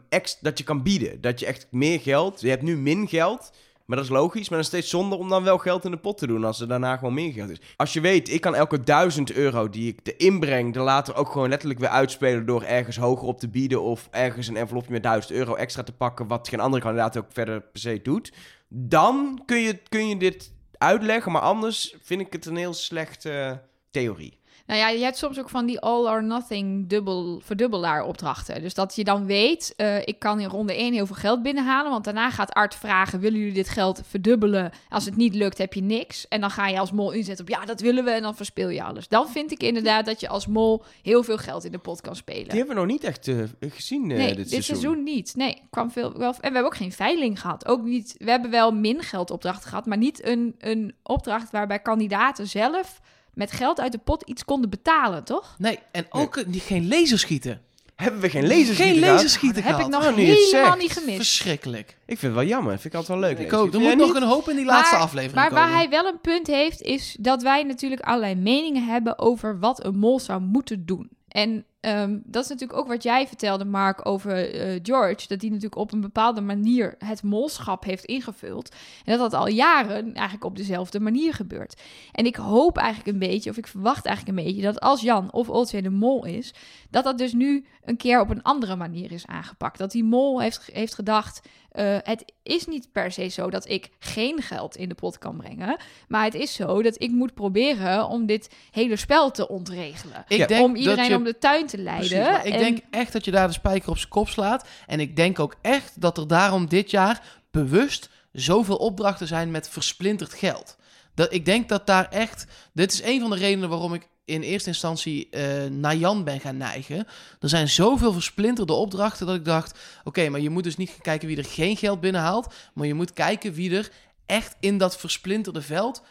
ex, dat je kan bieden. Dat je echt meer geld... Je hebt nu min geld, maar dat is logisch. Maar dan steeds zonder om dan wel geld in de pot te doen als er daarna gewoon meer geld is. Als je weet, ik kan elke duizend euro die ik erin breng... er later ook gewoon letterlijk weer uitspelen door ergens hoger op te bieden... of ergens een envelopje met 1000 euro extra te pakken... wat geen andere kandidaat ook verder per se doet. Dan kun je, kun je dit uitleggen, maar anders vind ik het een heel slechte theorie. Nou ja, je hebt soms ook van die all or nothing dubbel, verdubbelaar opdrachten. Dus dat je dan weet, eh, ik kan in ronde 1 heel veel geld binnenhalen. Want daarna gaat Art vragen, willen jullie dit geld verdubbelen? Als het niet lukt, heb je niks. En dan ga je als mol inzetten op, ja, dat willen we. En dan verspil je alles. Dan vind ik inderdaad dat je als mol heel veel geld in de pot kan spelen. Die hebben we nog niet echt eh, gezien eh, nee, dit, seizoen. niet. Nee, kwam veel, wel, en we hebben ook geen veiling gehad. Ook niet, we hebben wel min geldopdrachten gehad, maar niet een, een opdracht waarbij kandidaten zelf met geld uit de pot iets konden betalen, toch? Nee, en ook eh, niet, geen laserschieten. Hebben we geen lasers Geen gehad? laserschieten Heb ik gehad. nog het helemaal niet gemist. Verschrikkelijk. Ik vind het wel jammer. Vind ik altijd wel leuk. Ik ook. Er moet jij nog niet? een hoop in die laatste Maar- aflevering Maar komen. waar hij wel een punt heeft, is dat wij natuurlijk allerlei meningen hebben over wat een mol zou moeten doen. En ehm, dat is natuurlijk ook wat jij vertelde, Mark, over eh, George. Dat die natuurlijk op een bepaalde manier het molschap heeft ingevuld. En dat dat al jaren eigenlijk op dezelfde manier gebeurt. En ik hoop eigenlijk een beetje, of ik verwacht eigenlijk een beetje, dat als Jan of Oltje de mol is, dat dat dus nu een keer op een andere manier is aangepakt. Dat die mol heeft, heeft gedacht, eh, het is niet per se zo dat ik geen geld in de pot kan brengen. Maar het is zo dat ik moet proberen om dit hele spel te ontregelen. Ik Ja. denk om iedereen je... om de tuin te leiden. Precies, ik En- denk echt dat je daar de spijker op zijn kop slaat. En ik denk ook echt dat er daarom dit jaar bewust zoveel opdrachten zijn met versplinterd geld. Dat, ik denk dat daar echt... Dit is een van de redenen waarom ik in eerste instantie eh, naar Jan ben gaan neigen. Er zijn zoveel versplinterde opdrachten dat ik dacht... Oké, maar je moet dus niet gaan kijken wie er geen geld binnenhaalt. Maar je moet kijken wie er echt in dat versplinterde veld...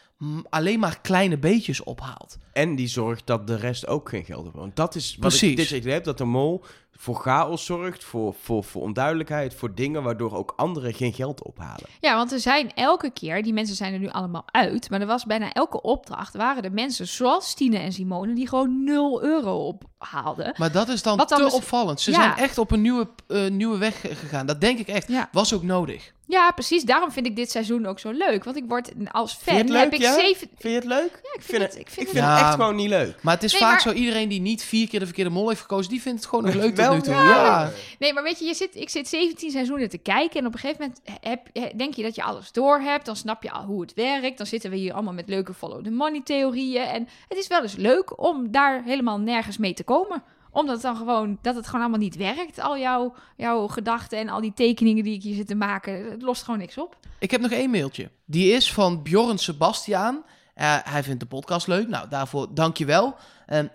alleen maar kleine beetjes ophaalt. En die zorgt dat de rest ook geen geld heeft. Want dat is wat Precies. ik dit heb, dat de mol voor chaos zorgt, voor, voor, voor onduidelijkheid, voor dingen waardoor ook anderen geen geld ophalen. Ja, want er zijn elke keer, die mensen zijn er nu allemaal uit, maar er was bijna elke opdracht, waren er mensen zoals Tine en Simone die gewoon 0 euro ophaalden. Maar dat is dan, te mis- opvallend. Ze Ja. zijn echt op een nieuwe, eh, nieuwe weg gegaan. Dat denk ik echt. Ja. Was ook nodig. Ja, precies. Daarom vind ik dit seizoen ook zo leuk. Want ik word als fan. Vind je het heb leuk, ik ja? zeven. Vind je het leuk? Ja, ik vind het. Ik Ik vind vind het. Echt gewoon niet leuk. Maar het is Nee, vaak maar- zo, iedereen die niet vier keer de verkeerde mol heeft gekozen, die vindt het gewoon nog leuk tot Wel, nu toe. ja. Ja. Nee, maar weet je, je zit, ik zit 17 seizoenen te kijken. En op een gegeven moment heb, he- denk je dat je alles door hebt. Dan snap je al hoe het werkt. Dan zitten we hier allemaal met leuke follow the money theorieën. En het is wel eens leuk om daar helemaal nergens mee te komen. Omdat het dan gewoon, dat het gewoon allemaal niet werkt. Al jouw, jouw gedachten en al die tekeningen die ik hier zit te maken. Het lost gewoon niks op. Ik heb nog één mailtje. Die is van Bjorn Sebastiaan. Eh, hij vindt de podcast leuk. Nou, daarvoor dank je wel.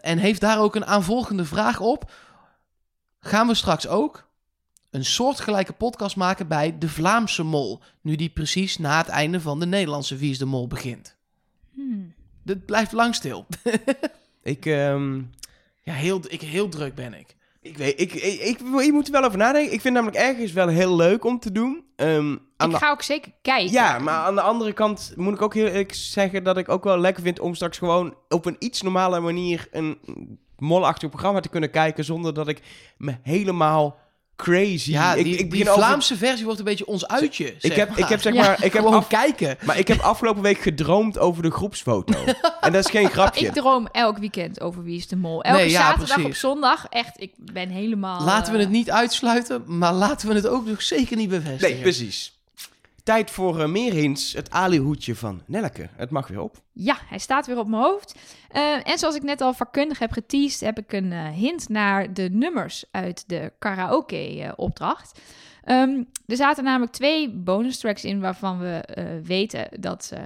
en heeft daar ook een aanvolgende vraag op. Gaan we straks ook een soortgelijke podcast maken bij de Vlaamse Mol? Nu die precies na het einde van de Nederlandse Wie is de Mol begint. Hmm. Dit blijft lang stil. Ik, ehm, Ja, heel, ik, heel druk ben ik. ik weet, ik, ik, ik, ik moet er wel over nadenken. Ik vind namelijk ergens wel heel leuk om te doen. Ehm, aan Ik de ga ook zeker kijken. Ja, maar aan de andere kant moet ik ook heel eerlijk zeggen dat ik ook wel lekker vind om straks gewoon op een iets normale manier een molachtig programma te kunnen kijken zonder dat ik me helemaal crazy... Ja, ik, die, ik die over- Vlaamse versie wordt een beetje ons uitje. Ik heb, maar. ik heb zeg Ja. maar... Ik heb Gewoon af- kijken. maar ik heb afgelopen week gedroomd over de groepsfoto. en dat is geen grapje. Ik droom elk weekend over Wie is de Mol. Elke Nee, ja, zaterdag precies. op zondag. Echt, ik ben helemaal... Laten we eh, het niet uitsluiten, maar laten we het ook nog zeker niet bevestigen. Nee, precies. Tijd voor eh, meer hints. Het alihoedje van Nelleke. Het mag weer op. Ja, hij staat weer op mijn hoofd. Eh, en zoals ik net al vakkundig heb geteased, heb ik een eh, hint naar de nummers uit de karaoke-opdracht. Ehm, er zaten namelijk twee bonus tracks in waarvan we weten dat ze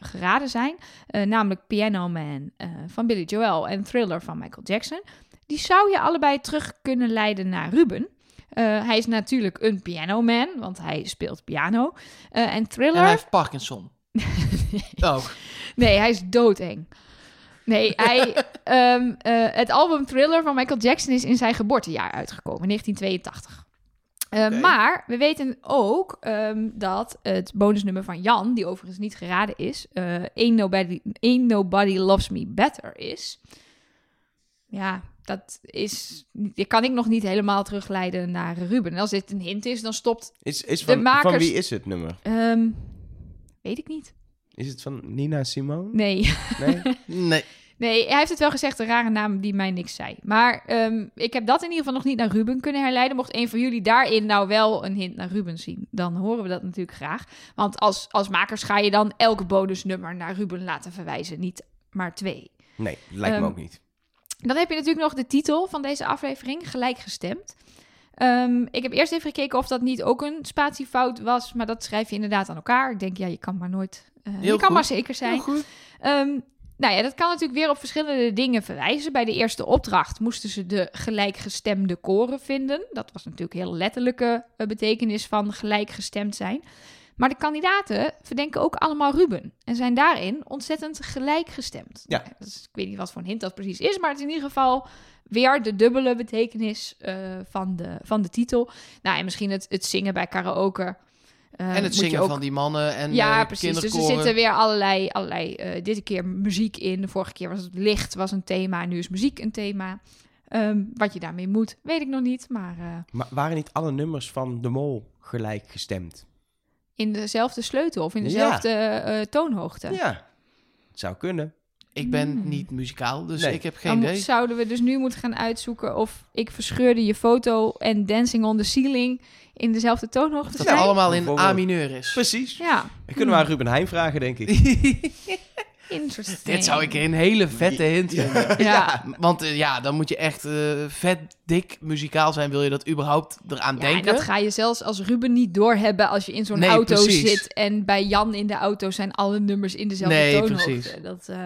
geraden zijn. Namelijk Piano Man van Billy Joel en Thriller van Michael Jackson. Die zou je allebei terug kunnen leiden naar Ruben. Eh, hij is natuurlijk een pianoman, want hij speelt piano. Eh, en En Thriller... hij heeft Parkinson. oh, Nee, hij is doodeng. Nee, hij, eh, het album Thriller van Michael Jackson is in zijn geboortejaar uitgekomen, 1982. Eh, Oké. Maar we weten ook ehm, dat het bonusnummer van Jan, die overigens niet geraden is, Ain't, Nobody, Ain't Nobody Loves Me Better is. Ja, dat is, die kan ik nog niet helemaal terugleiden naar Ruben. En als dit een hint is, dan stopt... Is, is De van, wie is het nummer? ehm, weet ik niet. Is het van Nina Simone? Nee. Nee? nee. Nee, hij heeft het wel gezegd, een rare naam die mij niks zei. Maar ehm, ik heb dat in ieder geval nog niet naar Ruben kunnen herleiden. Mocht een van jullie daarin nou wel een hint naar Ruben zien, dan horen we dat natuurlijk graag. Want als, als makers ga je dan elk bonusnummer naar Ruben laten verwijzen, niet maar twee. Nee, lijkt me Ehm, ook niet. Dan heb je natuurlijk nog de titel van deze aflevering, gelijkgestemd. Ehm, ik heb eerst even gekeken of dat niet ook een spatiefout was, maar dat schrijf je inderdaad aan elkaar. Ik denk, ja, je kan maar nooit, eh, je kan maar zeker zijn. Heel goed. Ehm, nou ja, dat kan natuurlijk weer op verschillende dingen verwijzen. Bij de eerste opdracht moesten ze de gelijkgestemde koren vinden. Dat was natuurlijk heel letterlijke eh, betekenis van gelijkgestemd zijn. Maar de kandidaten verdenken ook allemaal Ruben. En zijn daarin ontzettend gelijkgestemd. Ja. Nou, ik weet niet wat voor een hint dat precies is. Maar het is in ieder geval weer de dubbele betekenis eh, van, de, van de titel. Nou, en misschien het, het zingen bij karaoke. Eh, En het zingen ook- van die mannen en ja, eh, precies. Dus er zitten weer allerlei, allerlei dit keer muziek in. De vorige keer was het licht was een thema. Nu is muziek een thema. Ehm, wat je daarmee moet, weet ik nog niet. Maar Maar waren niet alle nummers van de mol gelijk gestemd? In dezelfde sleutel of in Ja. dezelfde eh, toonhoogte. Ja, het zou kunnen. Ik ben Hmm. niet muzikaal, dus Nee. ik heb geen idee. zouden we dus nu moeten gaan uitzoeken of ik verscheurde je foto en Dancing on the Ceiling in dezelfde toonhoogte Dat het allemaal in. A mineur is. Precies. Ja, We kunnen maar Ruben Heijn vragen, denk ik. interesting. Dit zou ik een hele vette hint vinden. Ja. Want eh, ja, dan moet je echt eh, vet dik muzikaal zijn, wil je dat überhaupt eraan Ja, en denken. dat ga je zelfs als Ruben niet doorhebben als je in zo'n Nee, auto precies. zit. En bij Jan in de auto zijn alle nummers in dezelfde Nee, toonhoogte. precies. Dat, eh,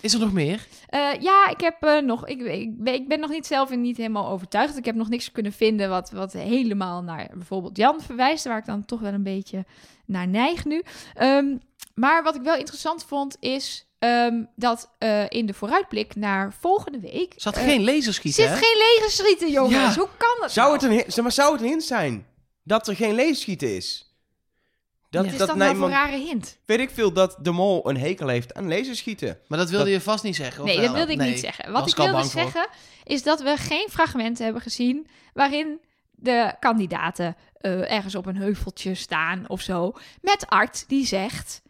Is er nog meer? eh, ja, ik heb eh, nog. Ik, ik, ben- ik ben nog niet zelf en niet helemaal overtuigd. Ik heb nog niks kunnen vinden wat, wat helemaal naar bijvoorbeeld Jan verwijst. Waar ik dan toch wel een beetje naar neig nu. Ehm, maar wat ik wel interessant vond is. Ehm, dat eh, in de vooruitblik naar volgende week. Zat eh, geen laserschiet, zit hè? geen legerschieten, jongens. Ja. Hoe kan dat? Zou nou? het, een, hi- zeg maar, zou het een hint zijn dat er geen leesschieten is? Dat, is dat nou nou iemand- rare hint? Weet ik veel dat de mol een hekel heeft aan laserschieten. Maar dat wilde Dat- je vast niet zeggen, of Nee, wel? dat wilde ik Nee, niet zeggen. Wat ik wilde voor. zeggen is dat we geen fragmenten hebben gezien waarin de kandidaten eh, ergens op een heuveltje staan of zo. Met Art die zegt,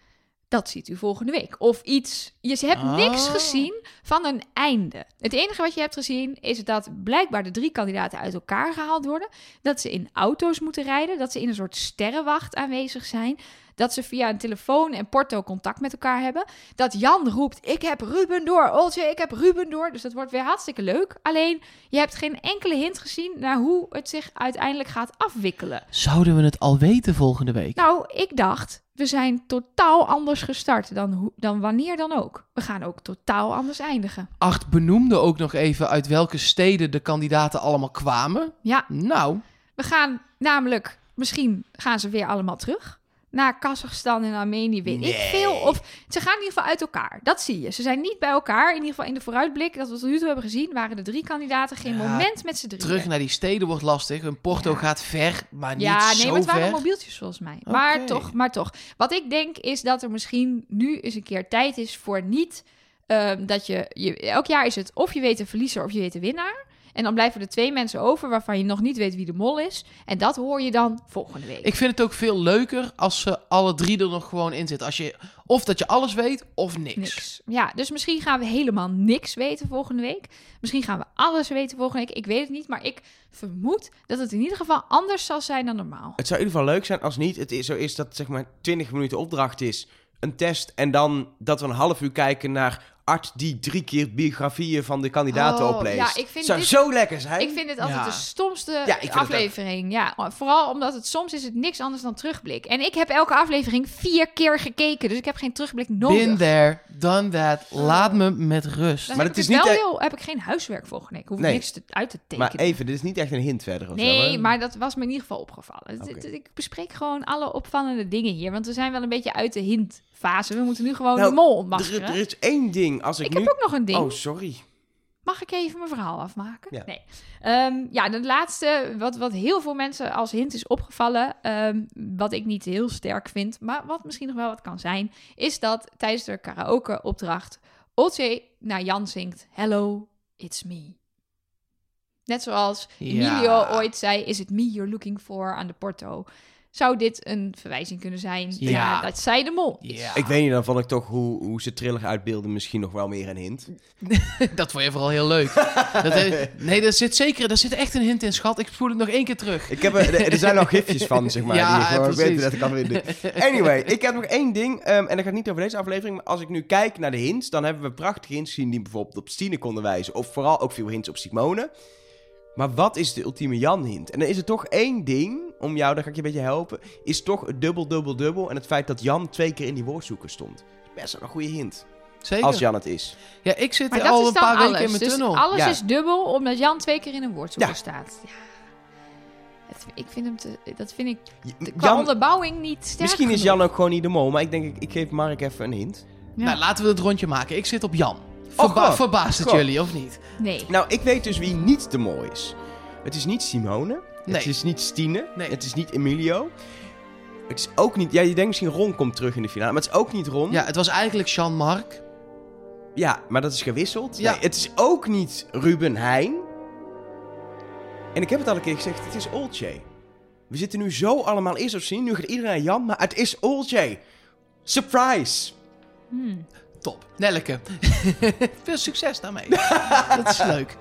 dat ziet u volgende week. Of iets. Je hebt niks Oh. gezien van een einde. Het enige wat je hebt gezien is dat blijkbaar de drie kandidaten uit elkaar gehaald worden. Dat ze in auto's moeten rijden. Dat ze in een soort sterrenwacht aanwezig zijn. Dat ze via een telefoon en porto contact met elkaar hebben. Dat Jan roept: Ik heb Ruben door. Oltje, ik heb Ruben door. Dus dat wordt weer hartstikke leuk. Alleen je hebt geen enkele hint gezien naar hoe het zich uiteindelijk gaat afwikkelen. Zouden we het al weten volgende week? Nou, ik dacht, we zijn totaal anders gestart dan, dan wanneer dan ook. We gaan ook totaal anders eindigen. Art benoemde ook nog even uit welke steden de kandidaten allemaal kwamen. Ja, Nou, we gaan namelijk, misschien gaan ze weer allemaal terug. Naar Kazachstan en Armenië, weet ik veel. Of ze gaan in ieder geval uit elkaar. Dat zie je. Ze zijn niet bij elkaar. In ieder geval in de vooruitblik dat we tot nu toe hebben gezien, waren de drie kandidaten geen Ja, moment met z'n drieën. terug naar die steden wordt lastig. Een Porto Ja. gaat ver, maar niet Ja, nee, zo maar het waren mobieltjes volgens mij. Maar toch, maar toch. Wat ik denk is dat er misschien nu eens een keer tijd is voor niet ehm, dat je, je... Elk jaar is het of je weet de verliezer of je weet de winnaar. En dan blijven er twee mensen over waarvan je nog niet weet wie de mol is. En dat hoor je dan volgende week. Ik vind het ook veel leuker als ze alle drie er nog gewoon in zitten. Als je, of dat je alles weet, of niks. Niks. Ja, dus misschien gaan we helemaal niks weten volgende week. Misschien gaan we alles weten volgende week. Ik weet het niet, maar ik vermoed dat het in ieder geval anders zal zijn dan normaal. Het zou in ieder geval leuk zijn als niet het is, zo is dat zeg maar 20 minuten opdracht is, een test en dan dat we een half uur kijken naar Art die drie keer biografieën van de kandidaten Oh, opleest. ja, ik vind zou dit- zo lekker zijn. Ik vind dit altijd Ja. de stomste Ja, ik vind het aflevering. Ja, vooral omdat het soms is het niks anders dan terugblik. En ik heb elke aflevering vier keer gekeken, dus ik heb geen terugblik nodig. Been there, done that. Laat me met rust. Dan Maar heb het ik is wel niet e- heel, heb ik geen huiswerk volgende week. Ik hoef Nee. niks te, uit te tekenen. maar even, dit is niet echt een hint verder of Nee, maar dat was me in ieder geval opgevallen. Ik bespreek gewoon alle opvallende dingen hier. Want we zijn wel een beetje uit de hintfase. We moeten nu gewoon Nou, de mol er, ontmaskeren. er is één ding, als ik, ik nu... heb ook nog een ding. Oh, sorry. Mag ik even mijn verhaal afmaken? Ja. Nee. Ehm, ja, de laatste, wat, wat heel veel mensen als hint is opgevallen, ehm, wat ik niet heel sterk vind, maar wat misschien nog wel wat kan zijn, is dat tijdens de karaoke-opdracht Olcay naar Jan zingt, Hello, it's me. Net zoals Ja. Emilio ooit zei, is it me you're looking for aan de Porto. Zou dit een verwijzing kunnen zijn Ja. naar dat zij de mol is? Ja, Ik weet niet, dan vond ik toch hoe, hoe ze trillig uitbeelden misschien nog wel meer een hint. dat vond je vooral heel leuk. dat, eh, nee, daar zit zeker, daar zit echt een hint in, schat. Ik spoel het nog één keer terug. Ik heb er, er zijn nog gifjes van, zeg maar. Ja, die precies. weet dat ik kan vinden. Anyway, ik heb nog één ding. ehm, en dat gaat niet over deze aflevering. Maar als ik nu kijk naar de hints, dan hebben we prachtige hints gezien die bijvoorbeeld op Stine konden wijzen. Of vooral ook veel hints op Simone. Maar wat is de ultieme Jan-hint? En dan is er toch één ding, om jou, daar ga ik je een beetje helpen. Is toch het dubbel, dubbel, dubbel. En het feit dat Jan twee keer in die woordzoeker stond. Best wel een goede hint. Zeker. Als Jan het is. Ja, ik zit Maar al is een dan paar alles. weken in mijn dus tunnel. alles Ja. is dubbel, omdat Jan twee keer in een woordzoeker Ja. staat. Ja. Het, ik vind hem te, dat vind ik qua Jan, onderbouwing niet sterk misschien is genoeg. Jan ook gewoon niet de mol. Maar ik denk, ik, ik geef Mark even een hint. Ja. Nou, laten we het rondje maken. Ik zit op Jan. Verba goh. verbaast het jullie, of niet? Nee. Nou, ik weet dus wie niet de mol is. Het is niet Simone. Nee. Het is niet Stine. Nee. Het is niet Emilio. Het is ook niet... Ja, je denkt misschien Ron komt terug in de finale. Maar het is ook niet Ron. Ja, het was eigenlijk Jean-Marc. Ja, maar dat is gewisseld. Ja. Nee, het is ook niet Ruben Heijn. En ik heb het al een keer gezegd, het is Olcay. We zitten nu zo allemaal eerst op zien. Nu gaat iedereen naar Jan, maar het is Olcay. Surprise! Hmm. Top. Nelleke. Veel succes daarmee. dat is leuk.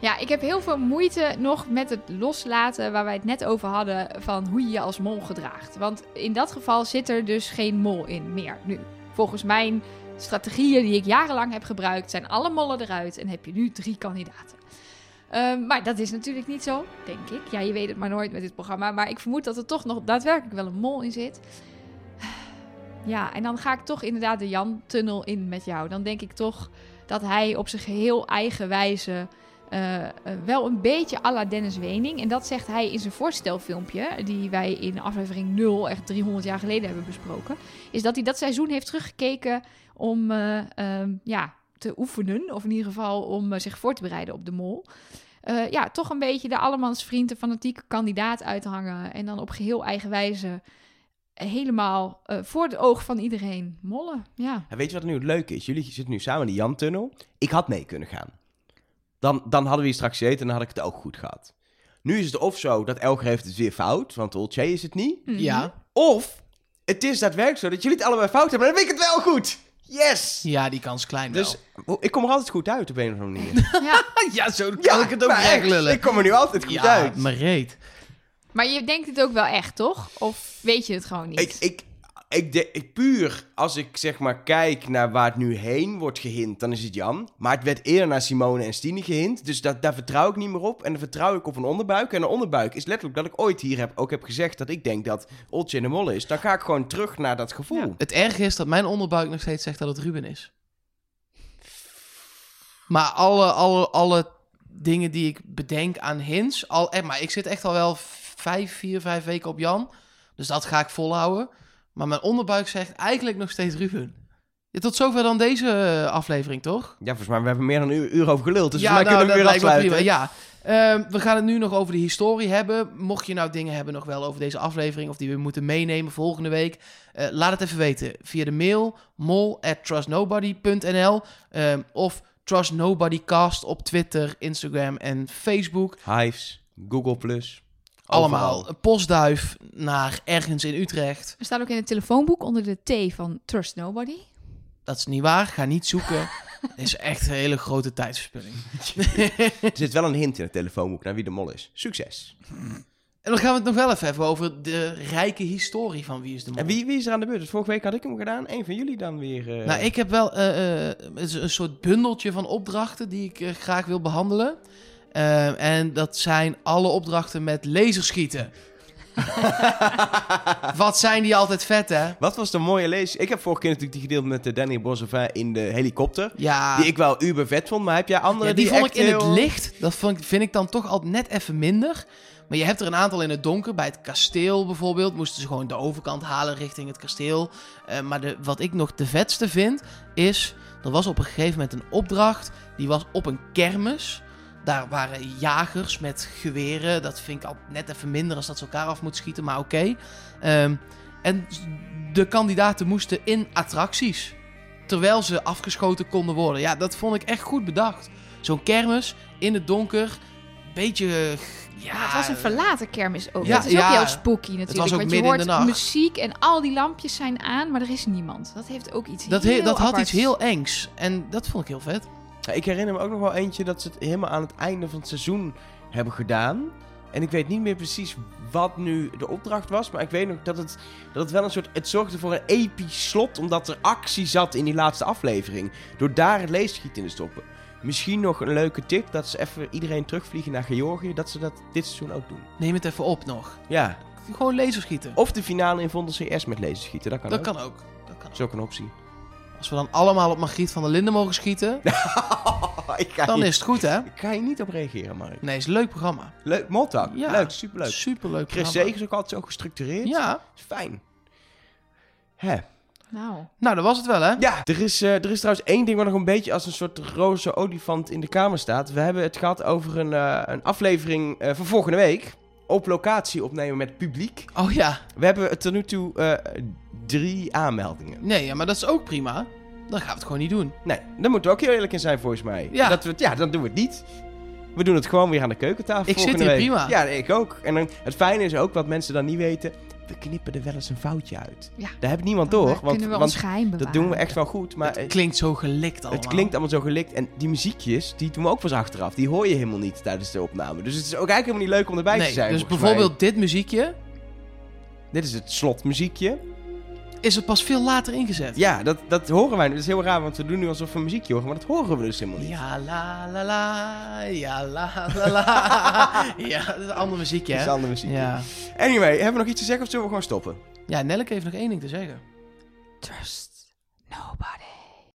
Ja, ik heb heel veel moeite nog met het loslaten waar wij het net over hadden van hoe je je als mol gedraagt. Want in dat geval zit er dus geen mol in meer nu. Volgens mijn strategieën die ik jarenlang heb gebruikt, zijn alle mollen eruit en heb je nu drie kandidaten. Ehm, maar dat is natuurlijk niet zo, denk ik. Ja, je weet het maar nooit met dit programma. Maar ik vermoed dat er toch nog daadwerkelijk wel een mol in zit. Ja, en dan ga ik toch inderdaad de Jan-tunnel in met jou. Dan denk ik toch dat hij op zijn geheel eigen wijze eh, eh, wel een beetje à la Dennis Wening. En dat zegt hij in zijn voorstelfilmpje, die wij in aflevering 0, echt 300 jaar geleden hebben besproken. Is dat hij dat seizoen heeft teruggekeken om eh, ehm, ja, te oefenen. Of in ieder geval om zich voor te bereiden op de mol. Ja, toch een beetje de allemansvriend, de fanatieke kandidaat uithangen. En dan op geheel eigen wijze helemaal voor het oog van iedereen mollen. Ja. Weet je wat nu het leuke is? Jullie zitten nu samen in de Jan-tunnel. Ik had mee kunnen gaan. Dan, dan hadden we hier straks gezeten en dan had ik het ook goed gehad. Nu is het of zo dat Elger heeft het weer fout, want Olcay is het niet. Mhm. Ja. Of het is daadwerkelijk zo dat jullie het allebei fout hebben, maar dan weet ik het wel goed. Yes! Ja, die kans klein Dus ik kom er altijd goed uit op een of andere manier. Ja. wel. Ja, zo kan ik het ook echt echt, lullen. Ik kom er nu altijd goed ja, uit. maar reet. Maar je denkt het ook wel echt, toch? Of weet je het gewoon niet? Ik, ik, ik, de, puur als ik zeg maar kijk naar waar het nu heen wordt gehint, dan is het Jan. Maar het werd eerder naar Simone en Stine gehint. Dus dat, daar vertrouw ik niet meer op. En dan vertrouw ik op een onderbuik. En een onderbuik is letterlijk dat ik ooit hier heb, ook heb gezegd dat ik denk dat Oltje in de Molle is. Dan ga ik gewoon terug naar dat gevoel. Het erge is dat mijn onderbuik nog steeds zegt dat het Ruben is. Maar alle, alle, alle dingen die ik bedenk aan hints... Al, eh, maar ik zit echt al wel vijf, vier, vijf weken op Jan. Dus dat ga ik volhouden. Maar mijn onderbuik zegt eigenlijk nog steeds Ruben. Ja, tot zover dan deze eh, aflevering, toch? Ja, volgens mij, we hebben meer dan een uur, over geluld. Dus ja, nou, kunnen we weer afsluiten. prima. Ja, Ehm, we gaan het nu nog over de historie hebben. Mocht je nou dingen hebben nog wel over deze aflevering... of die we moeten meenemen volgende week... eh, laat het even weten via de mail mol at trustnobody.nl ehm, of trustnobodycast op Twitter, Instagram en Facebook. Hives, Google+. Allemaal overal. een postduif naar ergens in Utrecht. Er staat ook in het telefoonboek onder de T van Trust Nobody. Dat is niet waar, ga niet zoeken. Het is echt een hele grote tijdsverspilling. Er zit wel een hint in het telefoonboek naar wie de mol is. Succes. En dan gaan we het nog wel even hebben over de rijke historie van Wie is de Mol. En wie, wie is er aan de beurt? Dus vorige week had ik hem gedaan. Eén van jullie dan weer. eh, Nou, ik heb wel eh, eh, een soort bundeltje van opdrachten die ik graag wil behandelen. Eh, en dat zijn alle opdrachten met laserschieten. Wat zijn die altijd vet, hè? Wat was de mooie lees? Ik heb vorige keer natuurlijk die gedeeld met eh, Danny Bosova in de helikopter. Ja, Die ik wel uber vet vond, maar heb jij andere ja, die, die, vond ik in heel- het licht. Dat vond ik, vind ik dan toch altijd net even minder. Maar je hebt er een aantal in het donker. Bij het kasteel bijvoorbeeld moesten ze gewoon de overkant halen richting het kasteel. Eh, maar de, wat ik nog de vetste vind, is... Er was op een gegeven moment een opdracht. Die was op een kermis. Daar waren jagers met geweren. Dat vind ik al net even minder als dat ze elkaar af moeten schieten. Maar oké. Ehm, en de kandidaten moesten in attracties. Terwijl ze afgeschoten konden worden. Ja, dat vond ik echt goed bedacht. Zo'n kermis in het donker. Beetje. Ja, Maar het was een verlaten kermis ook. Ja, dat is ook ja. heel spooky natuurlijk. was ook want je hoort de nacht. muziek en al die lampjes zijn aan, maar er is niemand. Dat heeft ook iets Dat, heel he- dat had iets heel engs. En dat vond ik heel vet. Ja, ik herinner me ook nog wel eentje dat ze het helemaal aan het einde van het seizoen hebben gedaan. En ik weet niet meer precies wat nu de opdracht was. Maar ik weet nog dat het, dat het wel een soort... Het zorgde voor een episch slot. Omdat er actie zat in die laatste aflevering. Door daar het leesschieten in te stoppen. Misschien nog een leuke tip. Dat ze even iedereen terugvliegen naar Georgië. Dat ze dat dit seizoen ook doen. Neem het even op nog. Ja. Gewoon laserschieten. Of de finale in Vondel CS met laserschieten. Dat kan dat ook. kan ook. Dat kan Dat is ook een optie. Als we dan allemaal op Margriet van der Linden mogen schieten, ik ga dan is het goed, hè? Ik ga hier niet op reageren, Mark. Nee, is een leuk programma. Leuk, Moltak. Ja. Leuk, superleuk. Superleuk Chris programma. Segers ook altijd zo gestructureerd. Ja. Is fijn. Hè. Nou, Nou, dat was het wel, hè? Ja, er is, eh, er is trouwens één ding wat nog een beetje als een soort roze olifant in de kamer staat. We hebben het gehad over een, eh, een aflevering eh, van volgende week. Op locatie opnemen met publiek. Oh ja. We hebben tot nu toe eh, drie aanmeldingen. Nee, ja, maar dat is ook prima. Dan gaan we het gewoon niet doen. Nee, daar moeten we ook heel eerlijk in zijn volgens mij. Ja. Dat we, ja, dan doen we het niet. We doen het gewoon weer aan de keukentafel Ik zit hier week. prima. Ja, ik ook. En dan, het fijne is ook, wat mensen dan niet weten... We knippen er wel eens een foutje uit. Ja. Daar heeft niemand Dan, door. eh, Want, kunnen we want ons geheim bewaren. dat doen we echt wel goed. Maar het klinkt zo gelikt allemaal. het klinkt allemaal zo gelikt. En die muziekjes, die doen we ook pas achteraf. Die hoor je helemaal niet tijdens de opname. Dus het is ook eigenlijk helemaal niet leuk om erbij Nee, te zijn. dus mij. bijvoorbeeld dit muziekje Dit is het slotmuziekje. Is er pas veel later ingezet. Ja, dat, dat horen wij. Dat is heel raar, want we doen nu alsof we een muziekje horen. Maar dat horen we dus helemaal niet. Ja la la la, ja la la la. ja, dat is een ander muziekje, Dat is hè? andere muziek. Ja. Anyway, hebben we nog iets te zeggen of zullen we gewoon stoppen? ja, Nelleke heeft nog één ding te zeggen. Trust nobody.